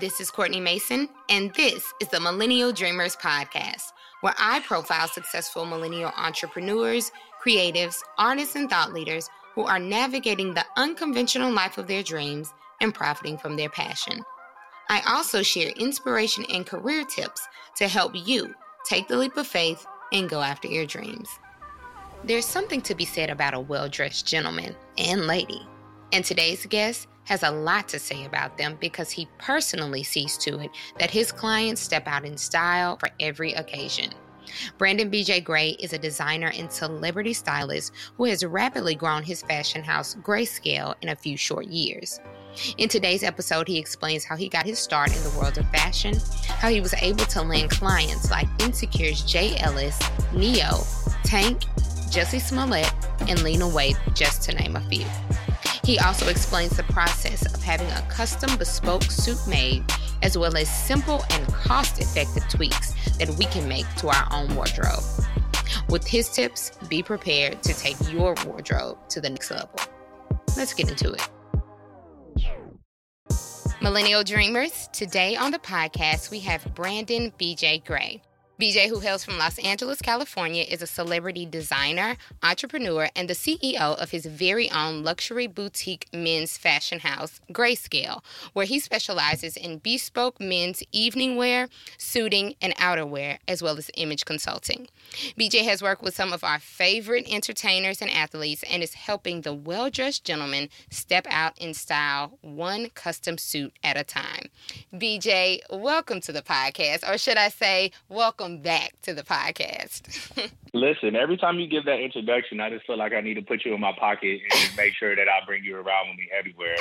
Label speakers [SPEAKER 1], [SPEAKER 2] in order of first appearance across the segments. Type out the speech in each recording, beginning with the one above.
[SPEAKER 1] This is Courtney Mason, and this is the Millennial Dreamers Podcast, where I profile successful millennial entrepreneurs, creatives, artists, and thought leaders who are navigating the unconventional life of their dreams and profiting from their passion. I also share inspiration and career tips to help you take the leap of faith and go after your dreams. There's something to be said about a well dressed gentleman and lady, and today's guest has a lot to say about them because he personally sees to it that his clients step out in style for every occasion. Brandon BJ Gray is a designer and celebrity stylist who has rapidly grown his fashion house Grayscale in a few short years. In today's episode, he explains how he got his start in the world of fashion, how he was able to land clients like Insecure's Jay Ellis, Ne-Yo, Tank, Jussie Smollett, and Lena Waithe, just to name a few. He also explains the process of having a custom bespoke suit made, as well as simple and cost effective tweaks that we can make to our own wardrobe. With his tips, be prepared to take your wardrobe to the next level. Let's get into it. Millennial Dreamers, today on the podcast, we have Brandon BJ Gray. BJ, who hails from Los Angeles, California, is a celebrity designer, entrepreneur, and the CEO of his very own luxury boutique men's fashion house, Grayscale, where he specializes in bespoke men's evening wear, suiting, and outerwear, as well as image consulting. BJ has worked with some of our favorite entertainers and athletes and is helping the well dressed gentleman step out in style, one custom suit at a time. BJ, welcome to the podcast, or should I say, welcome welcome back to the podcast.
[SPEAKER 2] Listen, every time you give that introduction, I just feel like I need to put you in my pocket and make sure that I bring you around with me everywhere.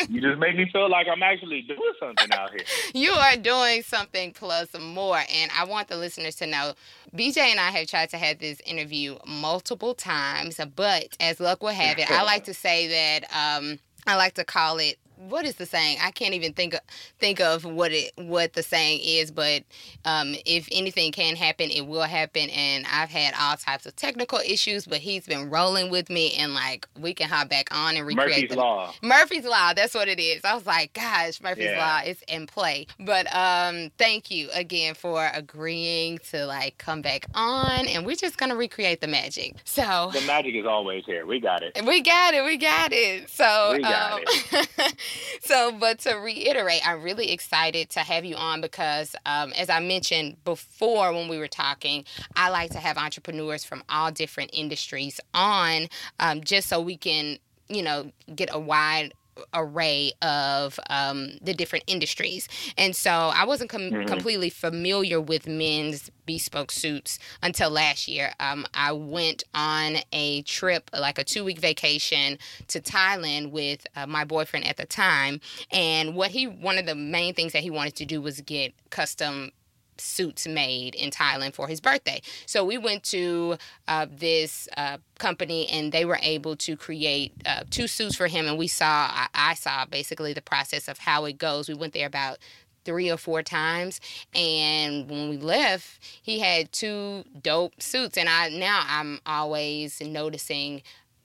[SPEAKER 2] you just make me feel like I'm actually doing something out here.
[SPEAKER 1] You are doing something plus more. And I want the listeners to know BJ and I have tried to have this interview multiple times, but as luck will have it, I like to say that um, I like to call it what is the saying? I can't even think of, think of what it what the saying is, but um, if anything can happen, it will happen. And I've had all types of technical issues, but he's been rolling with me, and like we can hop back on and recreate
[SPEAKER 2] Murphy's
[SPEAKER 1] the,
[SPEAKER 2] law.
[SPEAKER 1] Murphy's law. That's what it is. I was like, gosh, Murphy's yeah. law is in play. But um, thank you again for agreeing to like come back on, and we're just gonna recreate the magic. So
[SPEAKER 2] the magic is always here. We got it.
[SPEAKER 1] We got it. We got it. So
[SPEAKER 2] we got um, it.
[SPEAKER 1] so, but to reiterate, I'm really excited to have you on because, um, as I mentioned before when we were talking, I like to have entrepreneurs from all different industries on um, just so we can, you know, get a wide array of um, the different industries. And so I wasn't com- mm-hmm. completely familiar with men's bespoke suits until last year. Um, I went on a trip, like a two week vacation to Thailand with uh, my boyfriend at the time. And what he, one of the main things that he wanted to do was get custom suits made in Thailand for his birthday. So we went to uh, this uh, company and they were able to create uh, two suits for him. And we saw, I, I saw basically the process of how it goes. We went there about three or four times and when we left he had two dope suits and i now i'm always noticing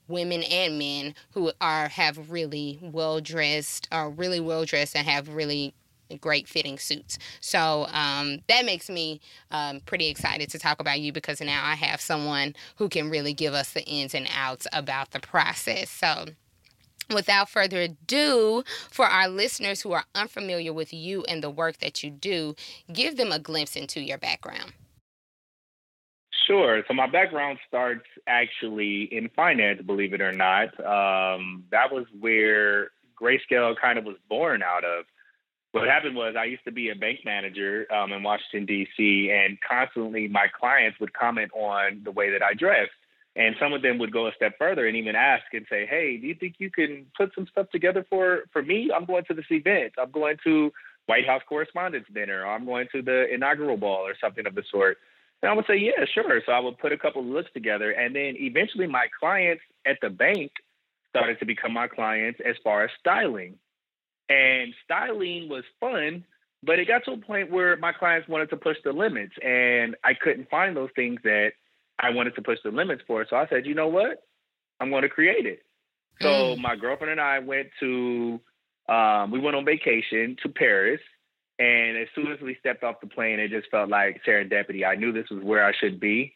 [SPEAKER 1] women and men who are have really well dressed are really well dressed and have really great fitting suits. So um, that makes me um, pretty excited to talk about you because now I have someone who can really give us the ins and outs about the process. So without further ado, for our listeners who are unfamiliar with you and the work that you do, give them a glimpse into your background.
[SPEAKER 2] Sure. So my background starts actually in finance, believe it or not. Um, that was where Grayscale kind of was born out of what happened was I used to be a bank manager um, in Washington D.C. and constantly my clients would comment on the way that I dressed, and some of them would go a step further and even ask and say, "Hey, do you think you can put some stuff together for for me? I'm going to this event. I'm going to White House Correspondents' Dinner. Or I'm going to the inaugural ball or something of the sort." And I would say, "Yeah, sure." So I would put a couple of looks together, and then eventually my clients at the bank started to become my clients as far as styling. And styling was fun, but it got to a point where my clients wanted to push the limits, and I couldn't find those things that I wanted to push the limits for. So I said, you know what? I'm going to create it. So mm. my girlfriend and I went to, um, we went on vacation to Paris, And as soon as we stepped off the plane, it just felt like serendipity. I knew this was where I should be.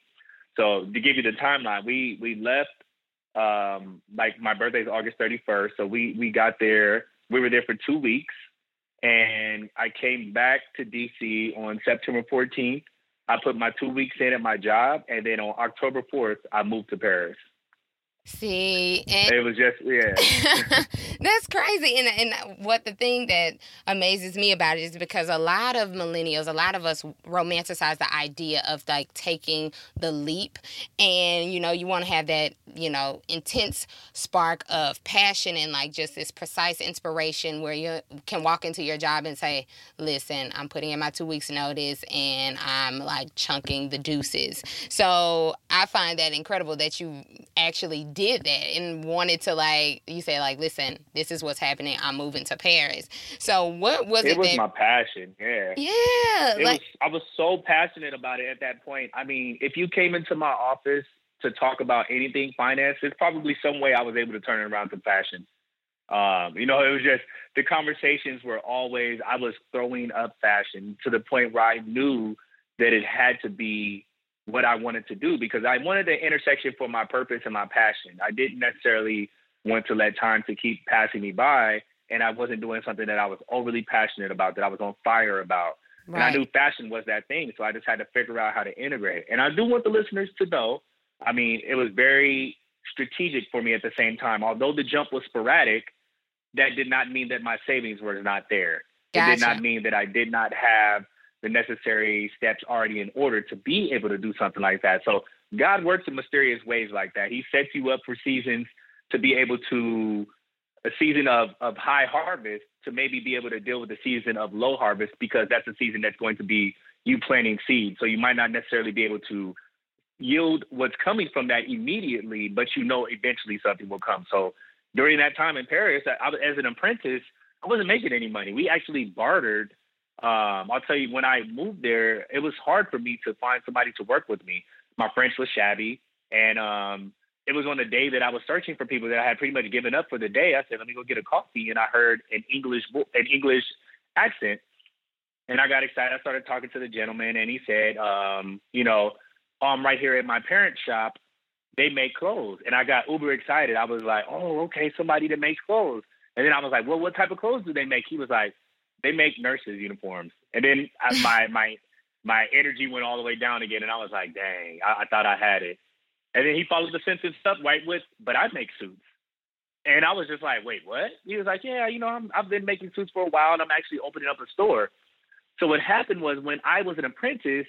[SPEAKER 2] So to give you the timeline, we we left um, like my birthday is August 31st. So we we got there. We were there for two weeks, and I came back to DC on September 14th. I put my two weeks in at my job, and then on October 4th, I moved to Paris.
[SPEAKER 1] See,
[SPEAKER 2] and it was just yeah.
[SPEAKER 1] That's crazy. And and what the thing that amazes me about it is because a lot of millennials, a lot of us romanticize the idea of like taking the leap, and you know you want to have that you know intense spark of passion and like just this precise inspiration where you can walk into your job and say, "Listen, I'm putting in my two weeks notice and I'm like chunking the deuces." So I find that incredible that you actually did that and wanted to like you say like listen this is what's happening. I'm moving to paris. So what was
[SPEAKER 2] it
[SPEAKER 1] it
[SPEAKER 2] was
[SPEAKER 1] that,
[SPEAKER 2] my passion yeah.
[SPEAKER 1] Yeah
[SPEAKER 2] it
[SPEAKER 1] like,
[SPEAKER 2] was, i was so passionate about it at that point. I mean if you came into my office to talk about anything finance it's probably some way i was able to turn it around to fashion. Um, you know it was just the conversations were always i was throwing up fashion to the point where i knew that it had to be what I wanted to do because I wanted the intersection for my purpose and my passion. I didn't necessarily want to let time to keep passing me by and I wasn't doing something that I was overly passionate about, that I was on fire about. Right. And I knew fashion was that thing. So I just had to figure out how to integrate. And I do want the listeners to know, I mean, it was very strategic for me at the same time. Although the jump was sporadic, that did not mean that my savings were not there. Gotcha. It did not mean that I did not have the necessary steps already in order to be able to do something like that. So God works in mysterious ways like that. He sets you up for seasons to be able to a season of of high harvest to maybe be able to deal with the season of low harvest because that's a season that's going to be you planting seeds. So you might not necessarily be able to yield what's coming from that immediately, but you know eventually something will come. So during that time in Paris, I, as an apprentice, I wasn't making any money. We actually bartered um, I'll tell you, when I moved there, it was hard for me to find somebody to work with me. My French was shabby, and um, it was on the day that I was searching for people that I had pretty much given up for the day. I said, "Let me go get a coffee," and I heard an English an English accent, and I got excited. I started talking to the gentleman, and he said, um, "You know, I'm right here at my parents' shop. They make clothes," and I got uber excited. I was like, "Oh, okay, somebody that makes clothes." And then I was like, "Well, what type of clothes do they make?" He was like they make nurses uniforms. And then I, my my my energy went all the way down again, and I was like, dang, I, I thought I had it. And then he followed the sentence up right with, but I make suits. And I was just like, wait, what? He was like, yeah, you know, I'm, I've been making suits for a while, and I'm actually opening up a store. So what happened was when I was an apprentice,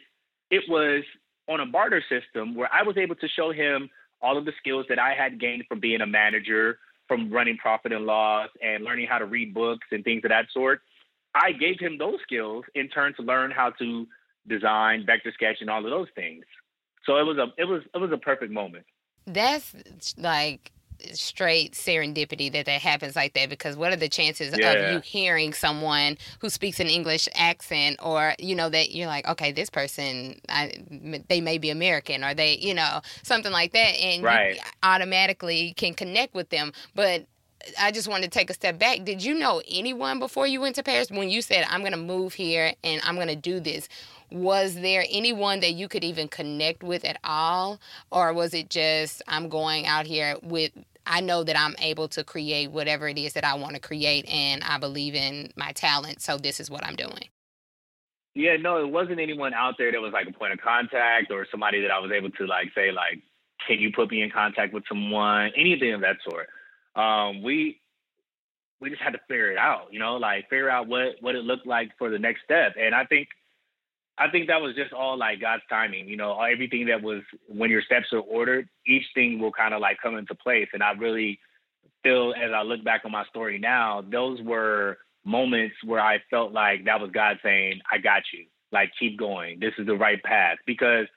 [SPEAKER 2] it was on a barter system where I was able to show him all of the skills that I had gained from being a manager, from running profit and loss, and learning how to read books and things of that sort. I gave him those skills in turn to learn how to design, vector sketch, and all of those things. So it was a it was it was a perfect moment.
[SPEAKER 1] That's like straight serendipity that that happens like that because what are the chances
[SPEAKER 2] yeah.
[SPEAKER 1] of you hearing someone who speaks an english accent or you know that you're like okay this person I, they may be american or they you know something like that and
[SPEAKER 2] right.
[SPEAKER 1] you automatically can connect with them but I just wanted to take a step back. Did you know anyone before you went to Paris when you said, I'm going to move here and I'm going to do this? Was there anyone that you could even connect with at all? Or was it just, I'm going out here with, I know that I'm able to create whatever it is that I want to create and I believe in my talent. So this is what I'm doing.
[SPEAKER 2] Yeah, no, it wasn't anyone out there that was like a point of contact or somebody that I was able to like say, like, can you put me in contact with someone? Anything of that sort um, we we just had to figure it out, you know, like figure out what what it looked like for the next step. And I think I think that was just all like God's timing, you know, everything that was when your steps are ordered, each thing will kind of like come into place. And I really feel as I look back on my story now, those were moments where I felt like that was God saying, I got you. Like keep going. This is the right path. Because,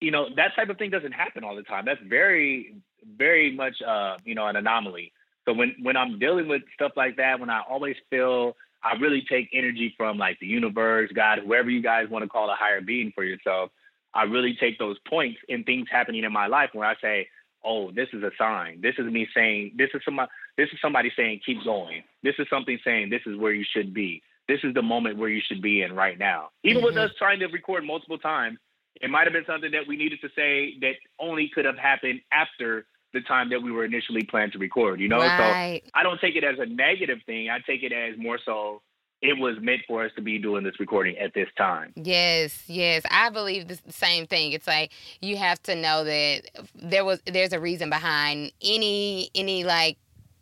[SPEAKER 2] you know, that type of thing doesn't happen all the time. That's very, very much uh, you know, an anomaly. So when when I'm dealing with stuff like that, when I always feel I really take energy from like the universe, God, whoever you guys want to call a higher being for yourself, I really take those points in things happening in my life where I say, "Oh, this is a sign. This is me saying. This is somebody. This is somebody saying, keep going. This is something saying, this is where you should be." this is the moment where you should be in right now. Even mm-hmm. with us trying to record multiple times, it might have been something that we needed to say that only could have happened after the time that we were initially planned to record, you know? Right. So I don't take it as a negative thing. I take it as more so it was meant for us to be doing this recording at this time.
[SPEAKER 1] Yes, yes. I believe the same thing. It's like you have to know that there was there's a reason behind any any like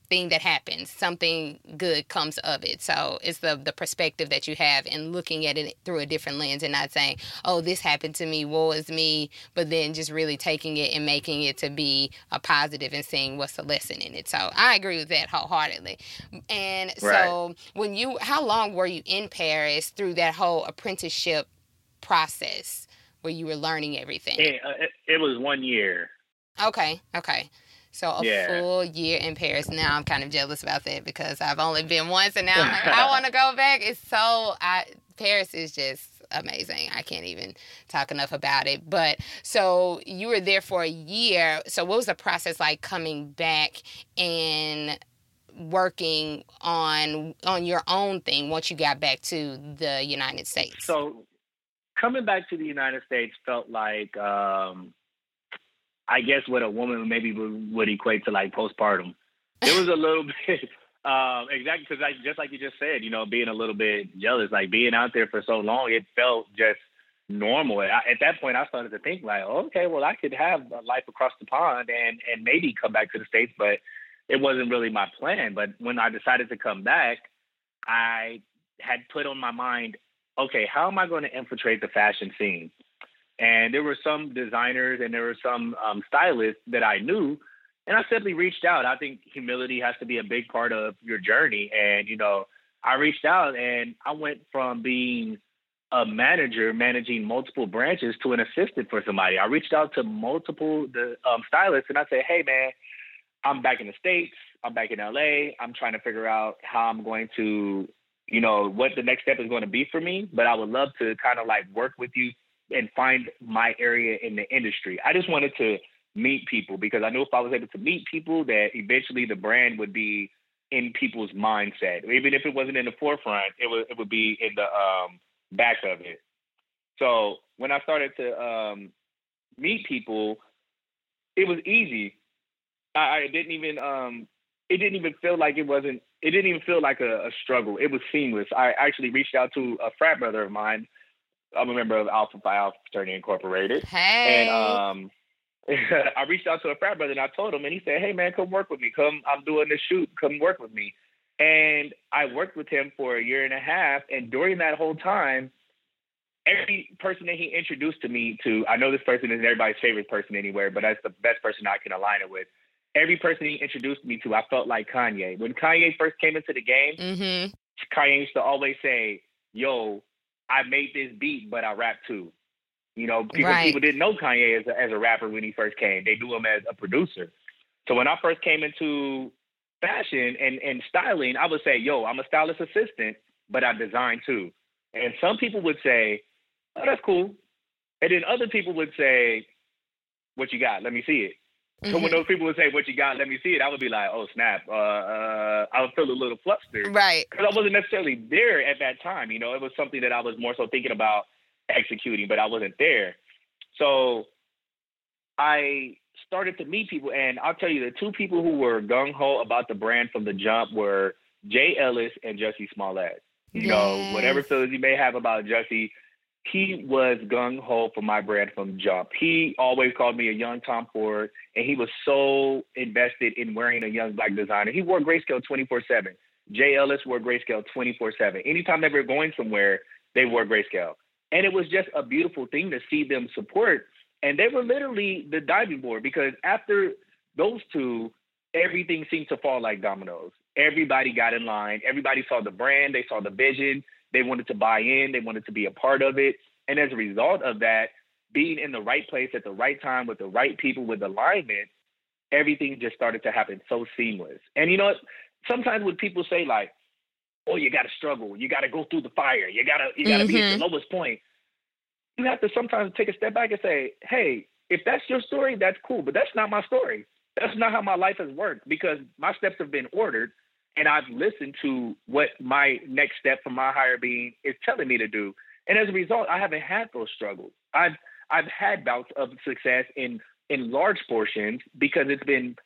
[SPEAKER 1] thing that happens, something good comes of it. So it's the the perspective that you have and looking at it through a different lens and not saying, "Oh, this happened to me, woe is me," but then just really taking it and making it to be a positive and seeing what's the lesson in it. So I agree with that wholeheartedly. And right. so when you, how long were you in Paris through that whole apprenticeship process where you were learning everything?
[SPEAKER 2] It, uh, it, it was one year.
[SPEAKER 1] Okay, okay. So a yeah. full year in Paris. Now I'm kind of jealous about that because I've only been once, and now like, i want to go back. It's so I Paris is just amazing. I can't even talk enough about it. But so you were there for a year. So what was the process like coming back and working on on your own thing once you got back to the United States?
[SPEAKER 2] So coming back to the United States felt like um, I guess what a woman maybe would, equate to like postpartum. It was a little bit um, exactly because like just like you just said, you know, being a little bit jealous, like being out there for so long, it felt just normal. I, at that point, I started to think like, okay, well, I could have a life across the pond and and maybe come back to the states, but it wasn't really my plan. But when I decided to come back, I had put on my mind, okay, how am I going to infiltrate the fashion scene? And there were some designers and there were some um, stylists that I knew. And I simply reached out. I think humility has to be a big part of your journey. And, you know, I reached out and I went from being a manager managing multiple branches to an assistant for somebody. I reached out to multiple the um, stylists and I said, hey, man, I'm back in the States. I'm back in LA. I'm trying to figure out how I'm going to, you know, what the next step is going to be for me. But I would love to kind of like work with you and find my area in the industry. I just wanted to meet people because I knew if I was able to meet people that eventually the brand would be in people's mindset. Even if it wasn't in the forefront, it would it would be in the um, back of it. So when I started to um, meet people, it was easy. I, I didn't even um, it didn't even feel like it wasn't it didn't even feel like a, a struggle. It was seamless. I actually reached out to a frat brother of mine I'm a member of Alpha Phi Alpha Fraternity Incorporated.
[SPEAKER 1] Hey.
[SPEAKER 2] And um, I reached out to a frat brother and I told him, and he said, "Hey man, come work with me. Come, I'm doing this shoot. Come work with me." And I worked with him for a year and a half, and during that whole time, every person that he introduced to me to, I know this person isn't everybody's favorite person anywhere, but that's the best person I can align it with. Every person he introduced me to, I felt like Kanye. When Kanye first came into the game,
[SPEAKER 1] mm-hmm.
[SPEAKER 2] Kanye used to always say, "Yo, I made this beat, but I rap too. You know, because right. people didn't know Kanye as a, as a rapper when he first came. They knew him as a producer. So when I first came into fashion and, and styling, I would say, yo, I'm a stylist assistant, but I design too. And some people would say, oh, that's cool. And then other people would say, what you got? Let me see it. Mm-hmm. So when mm-hmm. those people would say, "What you got? Let me see it," I would be like, "Oh snap!" Uh, uh, I would feel a little flustered,
[SPEAKER 1] right?
[SPEAKER 2] Because I wasn't necessarily there at that time. You know, it was something that I was more so thinking about executing, but I wasn't there. So I started to meet people, and I'll tell you, the two people who were gung ho about the brand from the jump were Jay Ellis and Jussie Smollett. You yes. know, whatever feelings you may have about Jussie, he was gung ho for my brand from jump. He always called me a young Tom Ford, and he was so invested in wearing a young black designer. He wore grayscale 24 7. Jay Ellis wore grayscale 24 7. Anytime they were going somewhere, they wore grayscale. And it was just a beautiful thing to see them support. And they were literally the diving board because after those two, everything seemed to fall like dominoes. Everybody got in line. Everybody saw the brand. They saw the vision. They wanted to buy in, they wanted to be a part of it. And as a result of that, being in the right place at the right time with the right people with alignment, everything just started to happen so seamless. And you know, sometimes when people say like, "Oh, you got to struggle, you got to go through the fire, you gotta you gotta mm-hmm. be at your mm-hmm. lowest point," you have to sometimes take a step back and say, "Hey, if that's your story, that's cool, but that's not my story. That's not how my life has worked because my steps have been ordered, and I've listened to what my next step for my higher being is telling me to do. And as a result, I haven't had those struggles. I've I've had bouts of success in in large portions because it's been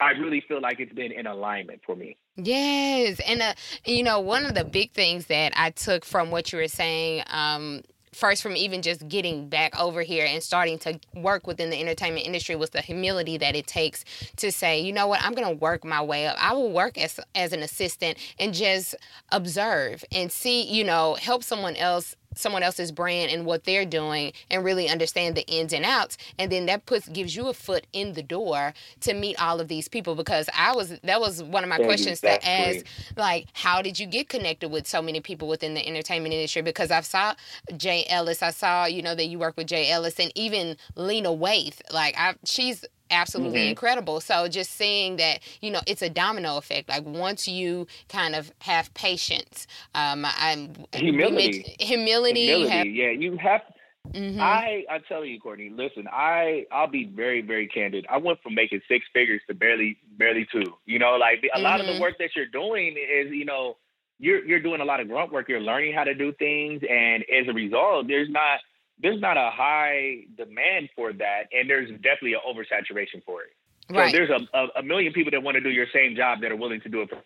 [SPEAKER 2] I really feel like it's been in alignment for me.
[SPEAKER 1] Yes, and uh, you know one of the big things that I took from what you were saying um, first from even just getting back over here and starting to work within the entertainment industry was the humility that it takes to say, you know what, I'm going to work my way up. I will work as as an assistant and just observe and see, you know, help someone else someone else's brand and what they're doing and really understand the ins and outs. And then that puts gives you a foot in the door to meet all of these people because I was that was one of my questions to ask like how did you get connected with so many people within the entertainment industry? Because I saw Jay Ellis I saw you know that you work with Jay Ellis and even Lena Waithe like I she's absolutely mm-hmm. incredible. So just seeing that, you know, it's a domino effect. Like once you kind of have patience, um, I'm
[SPEAKER 2] humility,
[SPEAKER 1] humility,
[SPEAKER 2] humility. Have, yeah, you have. Mm-hmm. I I tell you, Courtney. Listen, I I'll be very very candid. I went from making six figures to barely barely two. You know, like a mm-hmm. lot of the mm-hmm. work that you're doing is you know you're you're doing a lot of grunt work. You're learning how to do things, and as a result, there's not there's not a high demand for that, and there's definitely an oversaturation for it. Right. So there's a, a, a million people that want to do your same job that are willing to do it for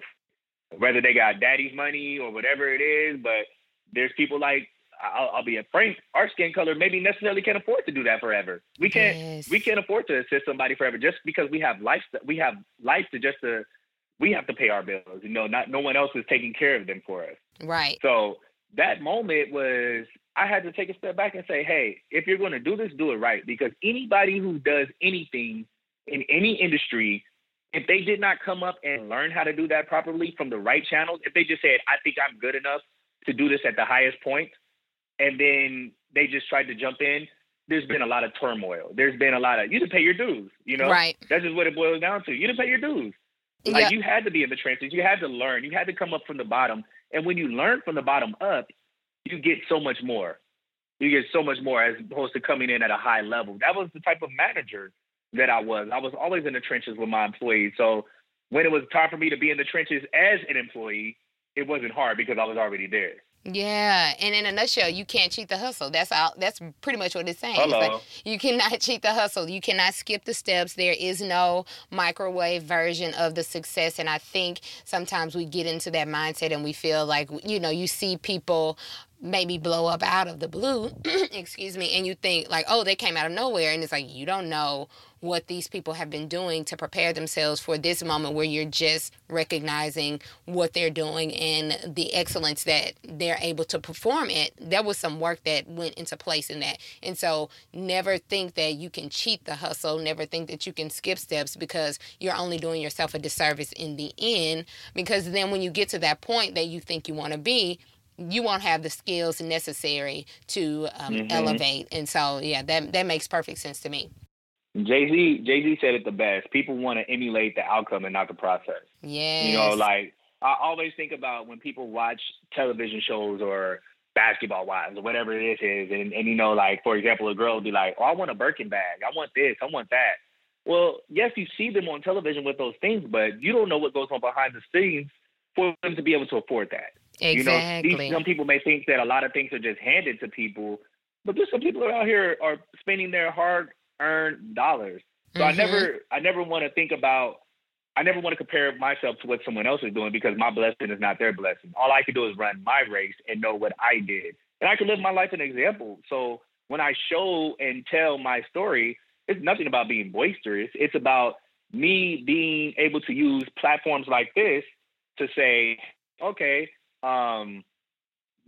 [SPEAKER 2] whether they got daddy's money or whatever it is. But there's people like I'll, I'll be a frank. Our skin color maybe necessarily can't afford to do that forever. We can't. Yes. We can't afford to assist somebody forever just because we have life. We have life to just to. We have to pay our bills. You know, not no one else is taking care of them for us.
[SPEAKER 1] Right.
[SPEAKER 2] So that moment was I had to take a step back and say, hey, if you're going to do this, do it right. Because anybody who does anything in any industry, if they did not come up and learn how to do that properly from the right channels, if they just said, I think I'm good enough to do this at the highest point, and then they just tried to jump in, there's been a lot of turmoil. There's been a lot of, you didn't pay your dues, you know?
[SPEAKER 1] Right.
[SPEAKER 2] That's just what it boils down to. You didn't pay your dues. Like yep. you had to be in the trenches. You had to learn. You had to come up from the bottom. And when you learn from the bottom up, you get so much more. You get so much more as opposed to coming in at a high level. That was the type of manager that I was. I was always in the trenches with my employees. So when it was time for me to be in the trenches as an employee, it wasn't hard because I was already there.
[SPEAKER 1] Yeah, and in a nutshell, you can't cheat the hustle. That's all. That's pretty much what it's saying.
[SPEAKER 2] Hello.
[SPEAKER 1] It's like you cannot cheat the hustle. You cannot skip the steps. There is no microwave version of the success. And I think sometimes we get into that mindset and we feel like you know you see people maybe blow up out of the blue, excuse me, and you think like, oh, they came out of nowhere, and it's like you don't know what these people have been doing to prepare themselves for this moment where you're just recognizing what they're doing and the excellence that they're able to perform it. There was some work that went into place in that. And so never think that you can cheat the hustle, never think that you can skip steps because you're only doing yourself a disservice in the end. Because then when you get to that point that you think you want to be, you won't have the skills necessary to um, mm-hmm. elevate. And so, yeah, that that makes perfect sense to me.
[SPEAKER 2] Jay Z Jay Z said it the best. People want to emulate the outcome and not the process.
[SPEAKER 1] Yeah.
[SPEAKER 2] You know, like I always think about when people watch television shows or basketball wives or whatever it is, and, and you know, like for example, a girl will be like, "Oh, I want a Birkin bag. I want this. I want that." Well, yes, you see them on television with those things, but you don't know what goes on behind the scenes for them to be able to afford that.
[SPEAKER 1] Exactly.
[SPEAKER 2] You know, these, some people may think that a lot of things are just handed to people, but there's some people out here are spending their hard-earned dollars. So mm-hmm. I never, I never want to think about. I never want to compare myself to what someone else is doing because my blessing is not their blessing. All I can do is run my race and know what I did, and I can live my life an example. So when I show and tell my story, it's nothing about being boisterous. It's about me being able to use platforms like this to say, okay, um,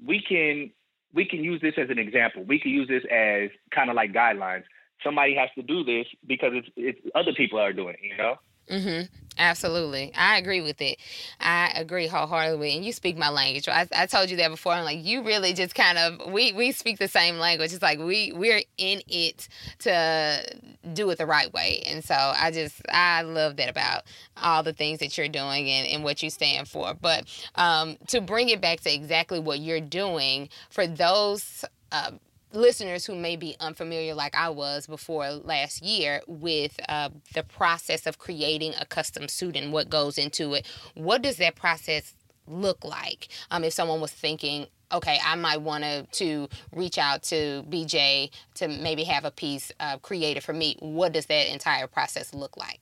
[SPEAKER 2] we can we can use this as an example. We can use this as kind of like guidelines. Somebody has to do this because it's, it's other people are doing it. You know.
[SPEAKER 1] Mm-hmm. Absolutely. I agree with it. I agree wholeheartedly. And you speak my language. I, I told you that before. I'm like, you really just kind of, we, we speak the same language. It's like we, we're in it to do it the right way. And so I just, I love that about all the things that you're doing and, and what you stand for. But um, to bring it back to exactly what you're doing for those uh, listeners who may be unfamiliar, like I was before last year, with uh, the process of creating a custom suit and what goes into it, what does that process look like? Um, if someone was thinking, okay, I might want to to reach out to BJ to maybe have a piece uh, created for me. What does that entire process look like?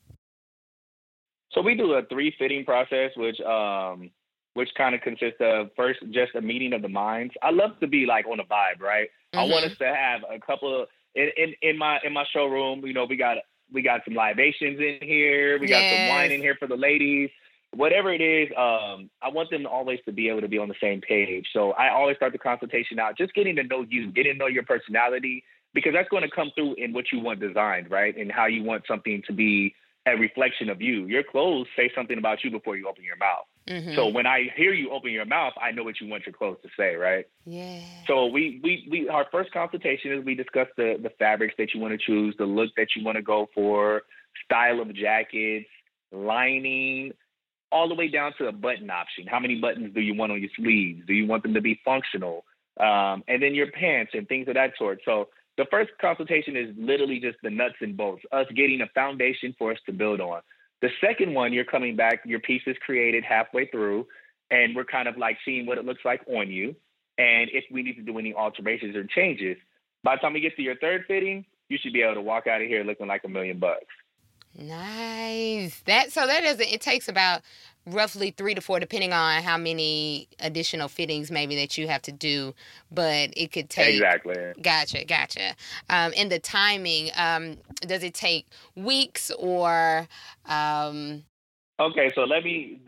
[SPEAKER 2] So we do a three fitting process, which um, which kind of consists of first just a meeting of the minds. I love to be like on a vibe, right? Mm-hmm. I want us to have a couple of in, in, in my in my showroom. You know, we got we got some libations in here. We got some wine in here for the ladies. Whatever it is, um, I want them always to be able to be on the same page. So I always start the consultation out just getting to know you, getting to know your personality, because that's going to come through in what you want designed, right? And how you want something to be a reflection of you. Your clothes say something about you before you open your mouth. Mm-hmm. So when I hear you open your mouth, I know what you want your clothes to say, right?
[SPEAKER 1] Yeah.
[SPEAKER 2] So we we, we our first consultation is we discuss the the fabrics that you want to choose, the look that you want to go for, style of jackets, lining, all the way down to a button option. How many buttons do you want on your sleeves? Do you want them to be functional? Um, and then your pants and things of that sort. So the first consultation is literally just the nuts and bolts, us getting a foundation for us to build on. The second one, you're coming back, your piece is created halfway through, and we're kind of like seeing what it looks like on you. And if we need to do any alterations or changes, by the time we get to your third fitting, you should be able to walk out of here looking like a million bucks.
[SPEAKER 1] Nice. That so that doesn't it takes about roughly three to four, depending on how many additional fittings maybe that you have to do. But it could take
[SPEAKER 2] exactly.
[SPEAKER 1] Gotcha, gotcha. Um, and the timing, um, does it take weeks or? Um...
[SPEAKER 2] Okay, so let me.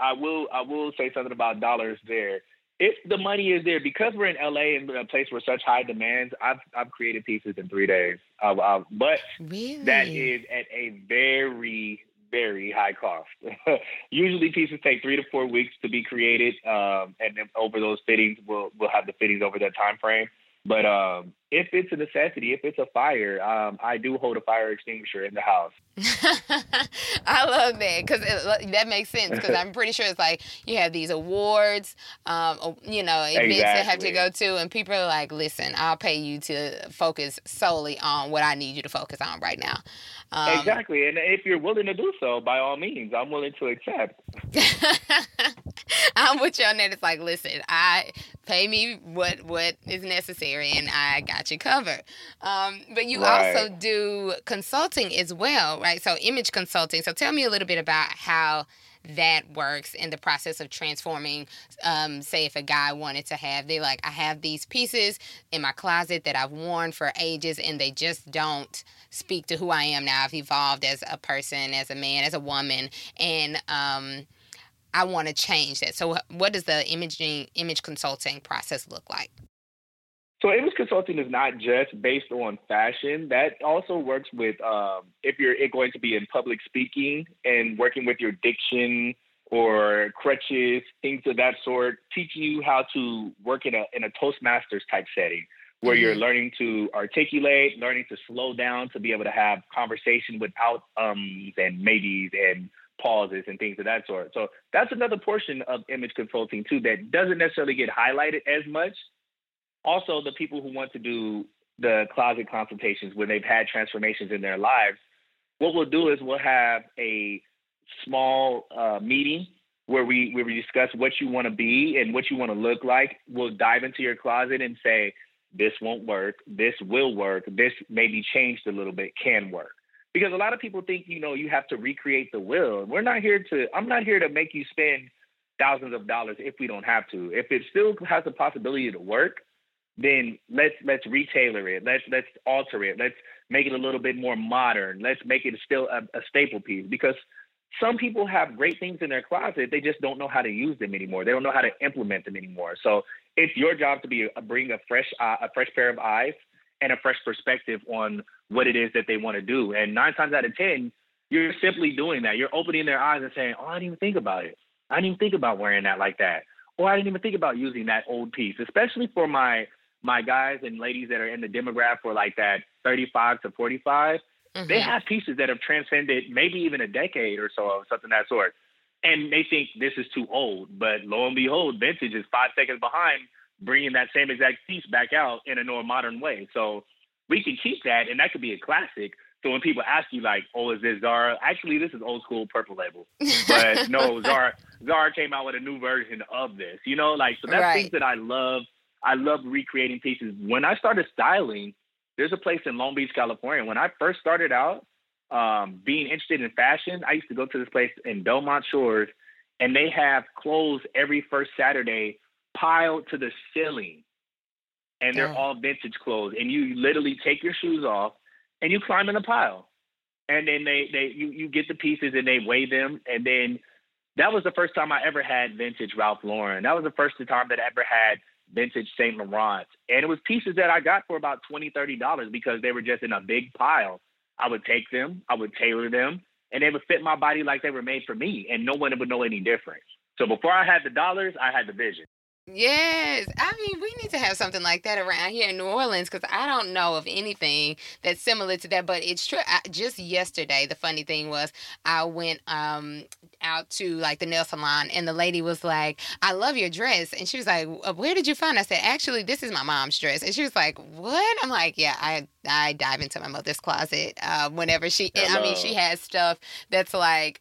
[SPEAKER 2] I will. I will say something about dollars there. If the money is there, because we're in LA and a place where such high demands, I've I've created pieces in three days. Uh, but
[SPEAKER 1] really?
[SPEAKER 2] that is at a very very high cost. Usually pieces take three to four weeks to be created, um, and then over those fittings, we'll we'll have the fittings over that time frame. But um, if it's a necessity, if it's a fire, um, I do hold a fire extinguisher in the house.
[SPEAKER 1] I love that because that makes sense. Because I'm pretty sure it's like you have these awards, um, you know, events exactly. that have to go to, and people are like, "Listen, I'll pay you to focus solely on what I need you to focus on right now."
[SPEAKER 2] Um, exactly, and if you're willing to do so, by all means, I'm willing to accept.
[SPEAKER 1] I'm with you on that. It's like, listen, I pay me what what is necessary, and I got you covered. Um, but you right. also do consulting as well, right? So image consulting. So tell me a little bit about how that works in the process of transforming um, say if a guy wanted to have they like i have these pieces in my closet that i've worn for ages and they just don't speak to who i am now i've evolved as a person as a man as a woman and um, I want to change that. So, what does the imaging image consulting process look like?
[SPEAKER 2] So, image consulting is not just based on fashion. That also works with um, if you're going to be in public speaking and working with your diction or crutches, things of that sort, teaching you how to work in a in a Toastmasters type setting where mm-hmm. you're learning to articulate, learning to slow down to be able to have conversation without ums and maybes and pauses and things of that sort. So that's another portion of image consulting too that doesn't necessarily get highlighted as much. Also, the people who want to do the closet consultations when they've had transformations in their lives, what we'll do is we'll have a small uh, meeting where we where we discuss what you want to be and what you want to look like. We'll dive into your closet and say this won't work, this will work, this may be changed a little bit, can work because a lot of people think you know you have to recreate the will. We're not here to. I'm not here to make you spend thousands of dollars if we don't have to. If it still has the possibility to work, then let's let's retailer it. Let's let's alter it. Let's make it a little bit more modern. Let's make it still a, a staple piece because some people have great things in their closet. They just don't know how to use them anymore. They don't know how to implement them anymore. So it's your job to be a, bring a fresh uh, a fresh pair of eyes and a fresh perspective on what it is that they want to do. And nine times out of 10, you're simply doing that. You're opening their eyes and saying, Oh, I didn't even think about it. I didn't even think about wearing that like that. Or I didn't even think about using that old piece, especially for my my guys and ladies that are in the demographic for like that 35 to 45. Mm-hmm. They have pieces that have transcended maybe even a decade or so, or something that sort. And they think this is too old. But lo and behold, vintage is five seconds behind bringing that same exact piece back out in a more modern way. So we can keep that, and that could be a classic. So when people ask you like, "Oh, is this Zara?" Actually, this is old school Purple Label. But no, Zara Zara came out with a new version of this. You know, like so that's right. things that I love. I love recreating pieces. When I started styling, there's a place in Long Beach, California. When I first started out, um, being interested in fashion, I used to go to this place in Belmont Shores, and they have clothes every first Saturday piled to the ceiling, and they're all vintage clothes. And you literally take your shoes off and you climb in the pile, and then they they you you get the pieces and they weigh them, and then that was the first time I ever had vintage Ralph Lauren. That was the first time that I ever had vintage Saint Laurent, and it was pieces that I got for about twenty thirty dollars because they were just in a big pile. I would take them, I would tailor them, and they would fit my body like they were made for me, and no one would know any difference. So before I had the dollars, I had the vision.
[SPEAKER 1] Yes, I mean we need to have something like that around here in New Orleans because I don't know of anything that's similar to that. But it's true. I, just yesterday, the funny thing was I went um out to like the nail salon and the lady was like, "I love your dress," and she was like, "Where did you find?" It? I said, "Actually, this is my mom's dress," and she was like, "What?" I'm like, "Yeah, I I dive into my mother's closet uh, whenever she. I mean, she has stuff that's like."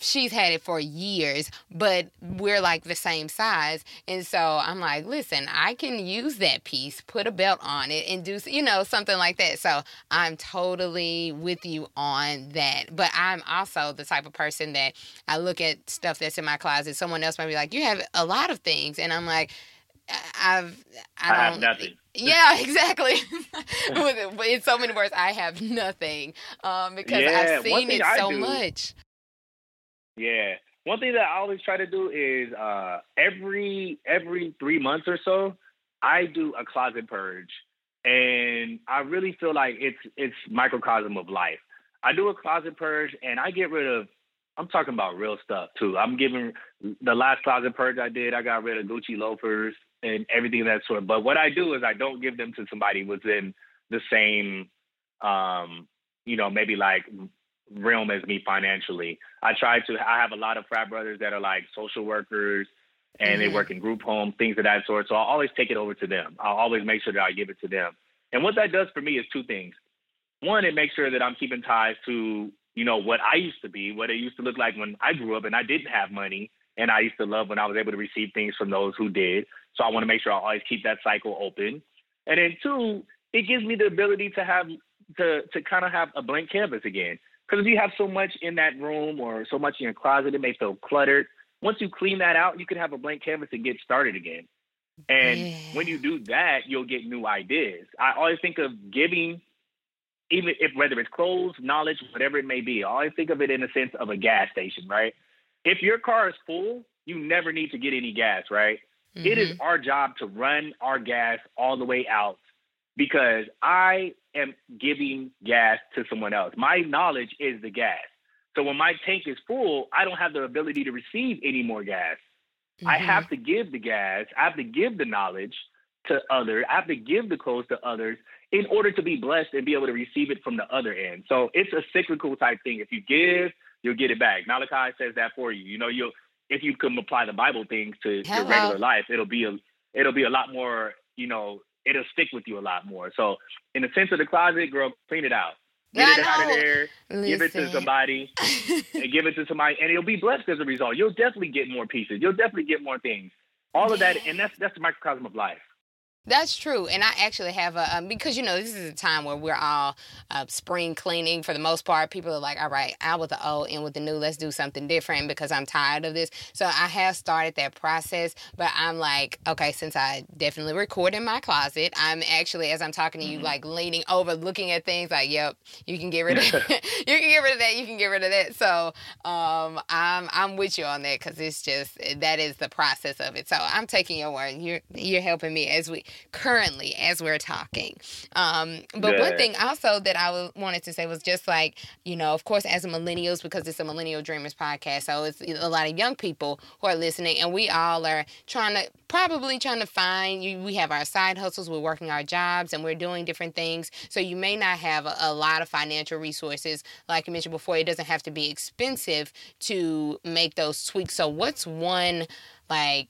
[SPEAKER 1] She's had it for years, but we're like the same size. And so I'm like, listen, I can use that piece, put a belt on it, and do, you know, something like that. So I'm totally with you on that. But I'm also the type of person that I look at stuff that's in my closet. Someone else might be like, you have a lot of things. And I'm like, I've,
[SPEAKER 2] I, I have nothing.
[SPEAKER 1] Yeah, exactly. in so many words, I have nothing um, because yeah, I've seen it so much.
[SPEAKER 2] Yeah. One thing that I always try to do is uh, every every three months or so, I do a closet purge, and I really feel like it's it's microcosm of life. I do a closet purge, and I get rid of. I'm talking about real stuff too. I'm giving the last closet purge I did. I got rid of Gucci loafers and everything of that sort. But what I do is I don't give them to somebody within the same, um, you know, maybe like realm as me financially. I try to. I have a lot of frat brothers that are like social workers, and mm-hmm. they work in group homes, things of that sort. So I'll always take it over to them. I'll always make sure that I give it to them. And what that does for me is two things. One, it makes sure that I'm keeping ties to you know what I used to be, what it used to look like when I grew up and I didn't have money, and I used to love when I was able to receive things from those who did. So I want to make sure I always keep that cycle open. And then two, it gives me the ability to have to to kind of have a blank canvas again. Because if you have so much in that room or so much in your closet, it may feel cluttered. Once you clean that out, you can have a blank canvas and get started again. And yeah. when you do that, you'll get new ideas. I always think of giving, even if whether it's clothes, knowledge, whatever it may be, I always think of it in the sense of a gas station, right? If your car is full, you never need to get any gas, right? Mm-hmm. It is mm-hmm. our job to run our gas all the way out because I am giving gas to someone else. My knowledge is the gas. So when my tank is full, I don't have the ability to receive any more gas. Mm-hmm. I have to give the gas, I have to give the knowledge to others, I have to give the clothes to others in order to be blessed and be able to receive it from the other end. So it's a cyclical type thing. If you give, you'll get it back. Malachi says that for you. You know, you'll if you can apply the Bible things to Hello. your regular life, it'll be a it'll be a lot more, you know, it'll stick with you a lot more. So in the sense of the closet, girl, clean it out. Get it out of there. Listen. Give it to somebody. and give it to somebody, and you'll be blessed as a result. You'll definitely get more pieces. You'll definitely get more things. All of that, and that's that's the microcosm of life.
[SPEAKER 1] That's true, and I actually have a um, because you know this is a time where we're all uh, spring cleaning for the most part. People are like, "All right, out with the old, in with the new. Let's do something different because I'm tired of this." So I have started that process, but I'm like, okay, since I definitely record in my closet, I'm actually as I'm talking to you, mm-hmm. like leaning over, looking at things like, "Yep, you can get rid of, you can get rid of that, you can get rid of that." So um, I'm I'm with you on that because it's just that is the process of it. So I'm taking your word. You're you're helping me as we currently as we're talking. Um, but Good. one thing also that I wanted to say was just like, you know, of course, as millennials, because it's a Millennial Dreamers podcast, so it's a lot of young people who are listening, and we all are trying to probably trying to find you we have our side hustles we're working our jobs and we're doing different things so you may not have a, a, lot of financial resources like i mentioned before it doesn't have to be expensive to make those tweaks so what's one like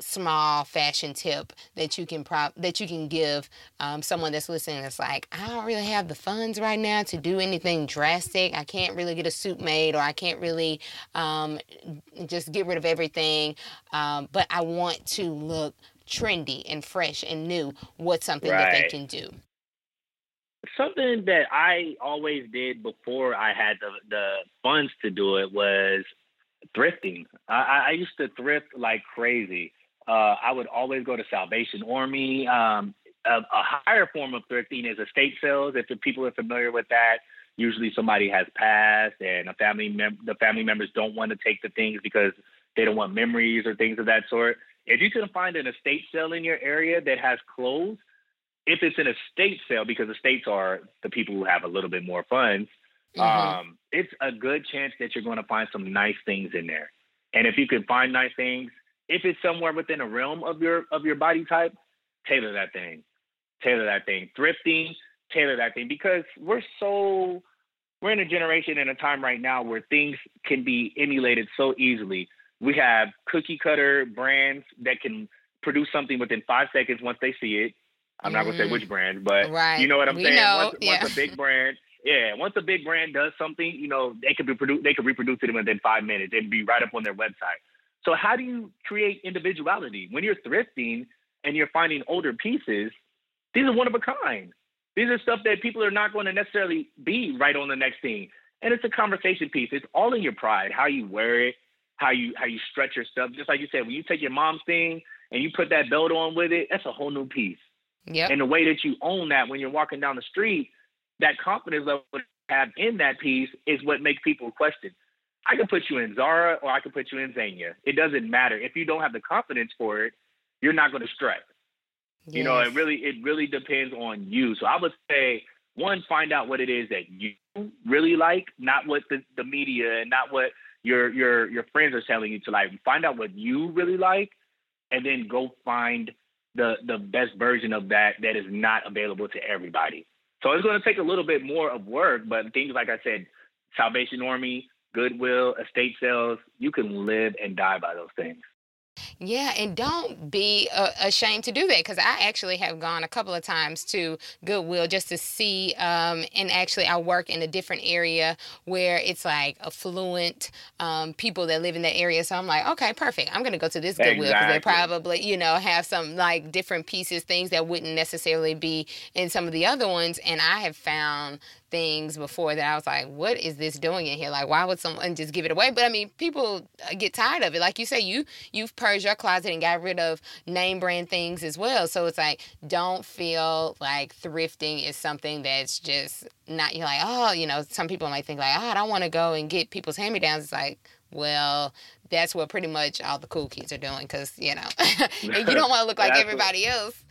[SPEAKER 1] small fashion tip that you can prop that you can give um, someone that's listening that's like i don't really have the funds right now to do anything drastic. I can't really get a suit made or i can't really um, just get rid of everything um, but i want to look trendy and fresh and new. What's something right. that they can do?
[SPEAKER 2] Something that i always did before i had the, the funds to do it was thrifting. I, I used to thrift like crazy uh, I would always go to Salvation Army. Um, a, a, higher form of thrifting is estate sales. If the people are familiar with that, usually somebody has passed and a family mem- the family members don't want to take the things because they don't want memories or things of that sort. If you can find an estate sale in your area that has clothes, if it's an estate sale, because the estates are the people who have a little bit more funds, mm-hmm. um, it's a good chance that you're going to find some nice things in there. And if you can find nice things, if it's somewhere within a realm of your of your body type, tailor that thing. Tailor that thing. Thrifting, tailor that thing because we're so we're in a generation and a time right now where things can be emulated so easily. We have cookie cutter brands that can produce something within five seconds once they see it. I'm mm not gonna say which mm-hmm. brand, but right. you know what I'm
[SPEAKER 1] we
[SPEAKER 2] saying.
[SPEAKER 1] Know.
[SPEAKER 2] Once,
[SPEAKER 1] yeah.
[SPEAKER 2] once a big brand, yeah, once a big brand does something, you know, they could be produ- they could reproduce it within five minutes. It'd be right up on their website. So how do you create individuality when you're thrifting and you're finding older pieces? These are one of a kind. These are stuff that people are not going to necessarily be right on the next thing. And it's a conversation piece. It's all in your pride, how you wear it, how you how you stretch your stuff. Just like you said, when you take your mom's thing and you put that belt on with it, that's a whole new piece.
[SPEAKER 1] Yeah.
[SPEAKER 2] And the way that you own that when you're walking down the street, that confidence level you have in that piece is what makes people question. I can put you in Zara or I can put you in Zegna. It doesn't matter. If you don't have the confidence for it, you're not going to strike. Yes. You know, it really it really depends on you. So I would say one, find out what it is that you really like, not what the, the media and not what your your your friends are telling you to like. Find out what you really like, and then go find the the best version of that that is not available to everybody. So it's going to take a little bit more of work, but things like I said, Salvation Army, Goodwill, estate sales, you can live and die by those things.
[SPEAKER 1] Yeah, and don't be uh, ashamed to do that because I actually have gone a couple of times to Goodwill just to see. Um, and actually, I work in a different area where it's like affluent um, people that live in that area. So I'm like, okay, perfect. I'm going to go to this Goodwill because exactly. they probably, you know, have some like different pieces, things that wouldn't necessarily be in some of the other ones. And I have found things before that I was like, what is this doing in here? Like, why would someone just give it away? But I mean, people uh, get tired of it. Like you say, you you've purged your closet and got rid of name brand things as well. So it's like, don't feel like thrifting is something that's just not. You're like, oh, you know, some people might think like, oh, I don't want to go and get people's hand me downs. It's like, well, that's what pretty much all the cool kids are doing because you know, you don't want to look like everybody else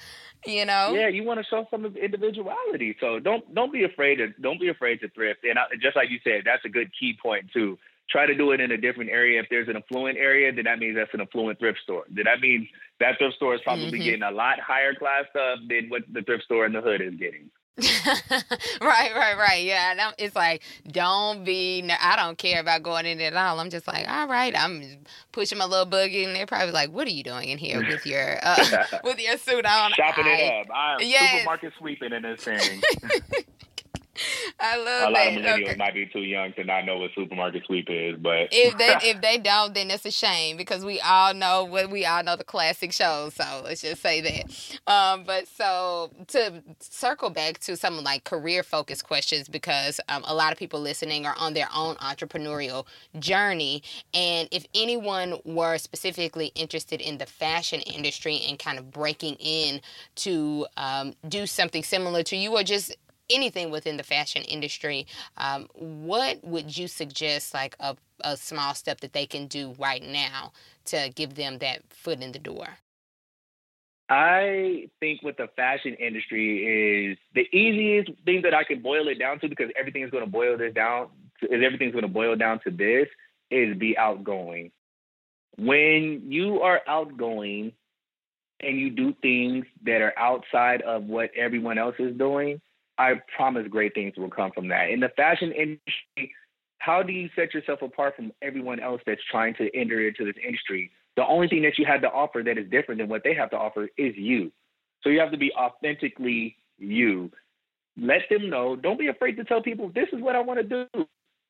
[SPEAKER 1] you know?
[SPEAKER 2] Yeah you want to show some individuality. So don't don't be afraid to don't be afraid to thrift. And I, just like you said that's a good key point too. Try to do it in a different area. If there's an affluent area then that means that's an affluent thrift store. Then that means that thrift store is probably mm-hmm. getting a lot higher class stuff than what the thrift store in the hood is getting
[SPEAKER 1] right, right, right. Yeah, it's like don't be. I don't care about going in at all. I'm just like, all right, I'm pushing my little buggy, and they're probably like, "What are you doing in here with your uh, with your suit on?"
[SPEAKER 2] Shopping I, it up. I'm yes. supermarket sweeping in this thing.
[SPEAKER 1] I love
[SPEAKER 2] a
[SPEAKER 1] lot
[SPEAKER 2] of millennials okay. might be too young to not know what supermarket sweep is, but
[SPEAKER 1] if they if they don't, then it's a shame because we all know what we all know the classic shows. So let's just say that. Um, but so to circle back to some of like career focused questions because um, a lot of people listening are on their own entrepreneurial journey, and if anyone were specifically interested in the fashion industry and kind of breaking in to um, do something similar to you or just anything within the fashion industry, um, what would you suggest, like a, a small step that they can do right now to give them that foot in the door?
[SPEAKER 2] I think with the fashion industry is the easiest thing that I can boil it down to because everything is going to boil this down. Is everything's going to boil down to this is be outgoing. When you are outgoing and you do things that are outside of what everyone else is doing, I promise great things will come from that. In the fashion industry, how do you set yourself apart from everyone else that's trying to enter into this industry? The only thing that you have to offer that is different than what they have to offer is you. So you have to be authentically you. Let them know. Don't be afraid to tell people this is what I want to do.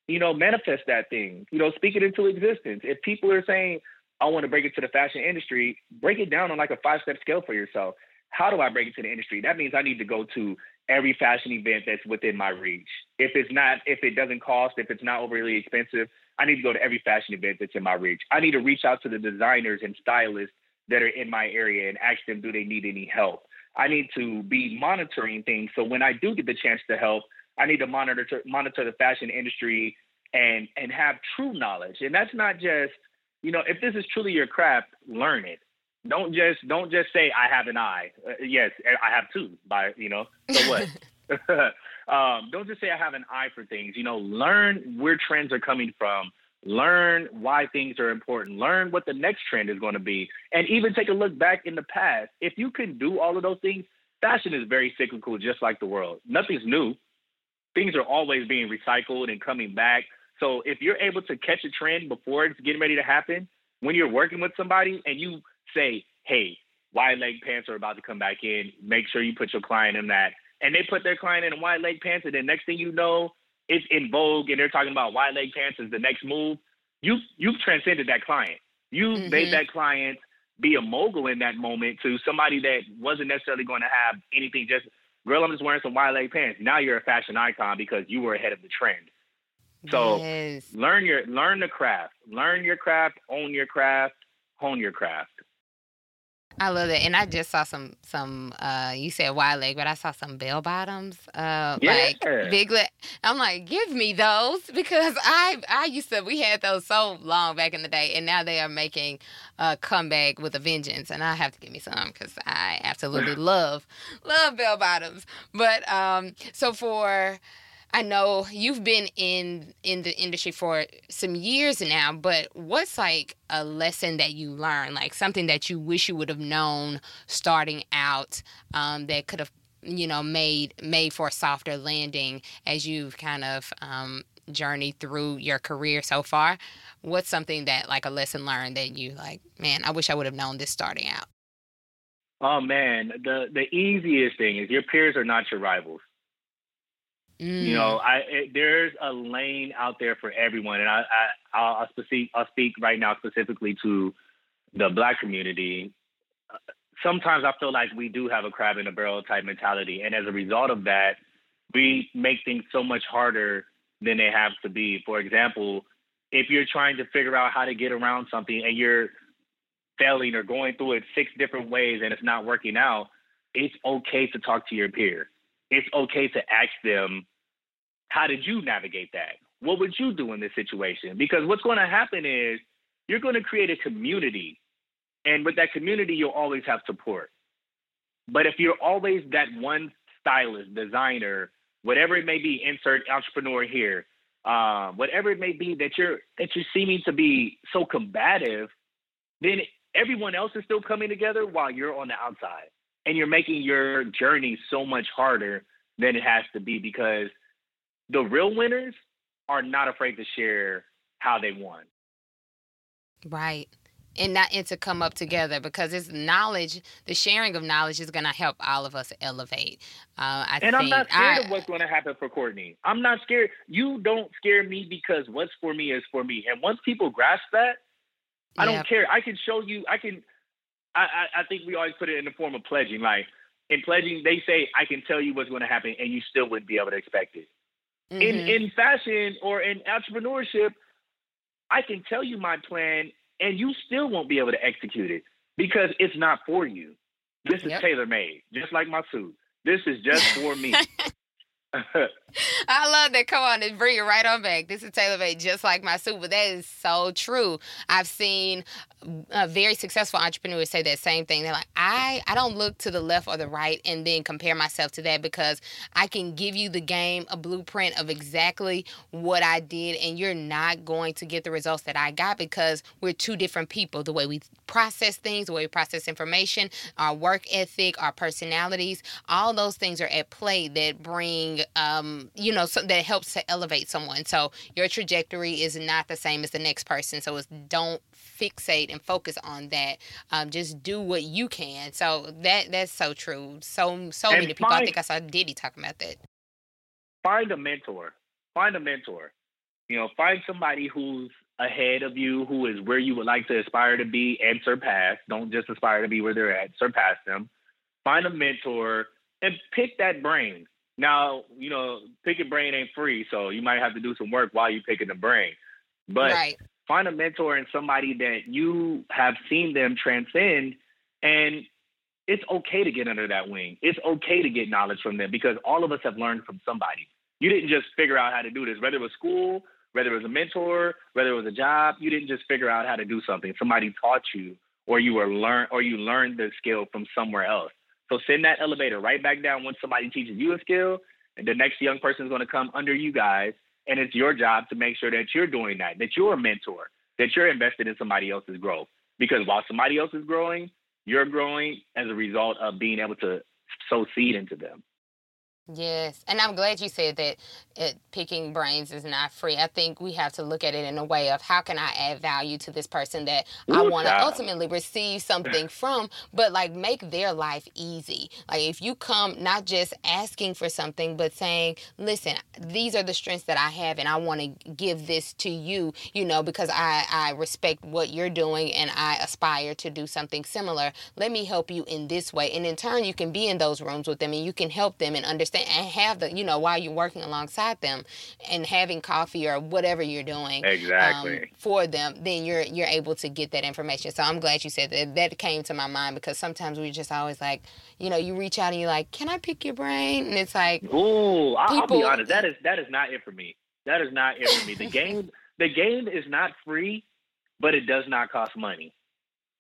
[SPEAKER 2] You know, manifest that thing. You know, speak it into existence. If people are saying, I want to break into the fashion industry, break it down on like a five step scale for yourself. How do I break into the industry? That means I need to go to every fashion event that's within my reach. If it's not, if it doesn't cost, if it's not overly expensive, I need to go to every fashion event that's in my reach. I need to reach out to the designers and stylists that are in my area and ask them, do they need any help? I need to be monitoring things. So when I do get the chance to help, I need to monitor monitor the fashion industry and and have true knowledge. And that's not just, you know, if this is truly your craft, learn it. Don't just don't just say I have an eye. Uh, yes, I have two. By you know, so what? um, don't just say I have an eye for things. You know, learn where trends are coming from. Learn why things are important. Learn what the next trend is going to be, and even take a look back in the past. If you can do all of those things, fashion is very cyclical, just like the world. Nothing's new. Things are always being recycled and coming back. So if you're able to catch a trend before it's getting ready to happen, when you're working with somebody and you say, hey, wide leg pants are about to come back in. Make sure you put your client in that. And they put their client in wide leg pants, and then next thing you know, it's in vogue, and they're talking about wide leg pants is the next move. You you've transcended that client. You mm-hmm. made that client be a mogul in that moment to somebody that wasn't necessarily going to have anything. Just girl, I'm just wearing some wide leg pants. Now you're a fashion icon because you were ahead of the trend. So yes. learn your learn the craft, learn your craft, own your craft, hone your craft.
[SPEAKER 1] I love that, and I just saw some some. uh You said wide leg, but I saw some bell bottoms, uh, yeah. like big leg. I'm like, give me those because I I used to we had those so long back in the day, and now they are making a comeback with a vengeance, and I have to give me some because I absolutely love love bell bottoms. But um, so for I know you've been in in the industry for some years now, but what's like a lesson that you learned, like something that you wish you would have known starting out um, that could have you know made made for a softer landing as you've kind of um, journeyed through your career so far? What's something that like a lesson learned that you like, man, I wish I would have known this starting out.
[SPEAKER 2] Oh man, the the easiest thing is your peers are not your rivals. Mm. You know, I it, there's a lane out there for everyone, and I, I I'll, I'll speak I'll speak right now specifically to the black community. Sometimes I feel like we do have a crab in a barrel type mentality, and as a result of that, we make things so much harder than they have to be. For example, if you're trying to figure out how to get around something and you're failing or going through it six different ways and it's not working out, it's okay to talk to your peer. It's okay to ask them how did you navigate that? What would you do in this situation? Because what's going to happen is you're going to create a community. And with that community, you'll always have support. But if you're always that one stylist, designer, whatever it may be, insert entrepreneur here, um, whatever it may be that you're that you're seeming to be so combative, then everyone else is still coming together while you're on the outside, and you're making your journey so much harder than it has to be because the real winners are not afraid to share how they won.
[SPEAKER 1] Right. And not and to come up together because it's knowledge. The sharing of knowledge is going to help all of us elevate. Uh, I
[SPEAKER 2] and
[SPEAKER 1] think, I'm
[SPEAKER 2] not scared I, of what's going to happen for Courtney. I'm not scared. You don't scare me because what's for me is for me. And once people grasp that, I don't care. I can show you. I can. I, I I think we always put it in the form of pledging. Like in pledging, they say I can tell you what's going to happen, and you still wouldn't be able to expect it. Mm-hmm. In in fashion or in entrepreneurship, I can tell you my plan and you still won't be able to execute it because it's not for you. This is yep. tailor made, just like my suit. This is just for me.
[SPEAKER 1] I love that. Come on and bring it right on back. This is tailor made just like my suit, but that is so true. I've seen a very successful entrepreneurs say that same thing. They're like, I, I don't look to the left or the right and then compare myself to that because I can give you the game, a blueprint of exactly what I did, and you're not going to get the results that I got because we're two different people. The way we process things, the way we process information, our work ethic, our personalities, all those things are at play that bring um, you know, so that helps to elevate someone. So your trajectory is not the same as the next person. So it's don't fixate and focus on that. Um, just do what you can. So that that's so true. So so and many people. Find, I think I saw Diddy talking about that.
[SPEAKER 2] Find a mentor. Find a mentor. You know, find somebody who's ahead of you, who is where you would like to aspire to be and surpass. Don't just aspire to be where they're at. Surpass them. Find a mentor and pick that brain. Now, you know, picking brain ain't free, so you might have to do some work while you're picking the brain. But right. find a mentor and somebody that you have seen them transcend, and it's okay to get under that wing. It's okay to get knowledge from them because all of us have learned from somebody. You didn't just figure out how to do this, whether it was school, whether it was a mentor, whether it was a job. You didn't just figure out how to do something. Somebody taught you, or you were learn, or you learned the skill from somewhere else. So send that elevator right back down once somebody teaches you a skill, and the next young person is going to come under you guys, and it's your job to make sure that you're doing that, that you're a mentor, that you're invested in somebody else's growth. Because while somebody else is growing, you're growing as a result of being able to sow seed into them.
[SPEAKER 1] Yes, and I'm glad you said that it, picking brains is not free. I think we have to look at it in a way of how can I add value to this person that I want to ultimately receive something from, but like make their life easy. Like if you come not just asking for something, but saying, "Listen, these are the strengths that I have, and I want to give this to you," you know, because I I respect what you're doing and I aspire to do something similar. Let me help you in this way, and in turn, you can be in those rooms with them and you can help them and understand and have the you know while you're working alongside them and having coffee or whatever you're doing
[SPEAKER 2] exactly.
[SPEAKER 1] um, for them then you're you're able to get that information. So i'm glad you said that. That came to my mind because sometimes we're just always like you know you reach out and you're like can i pick your brain? And it's like
[SPEAKER 2] oh i'll be honest that is that is not it for me. That is not it for me. The game the game is not free but it does not cost money.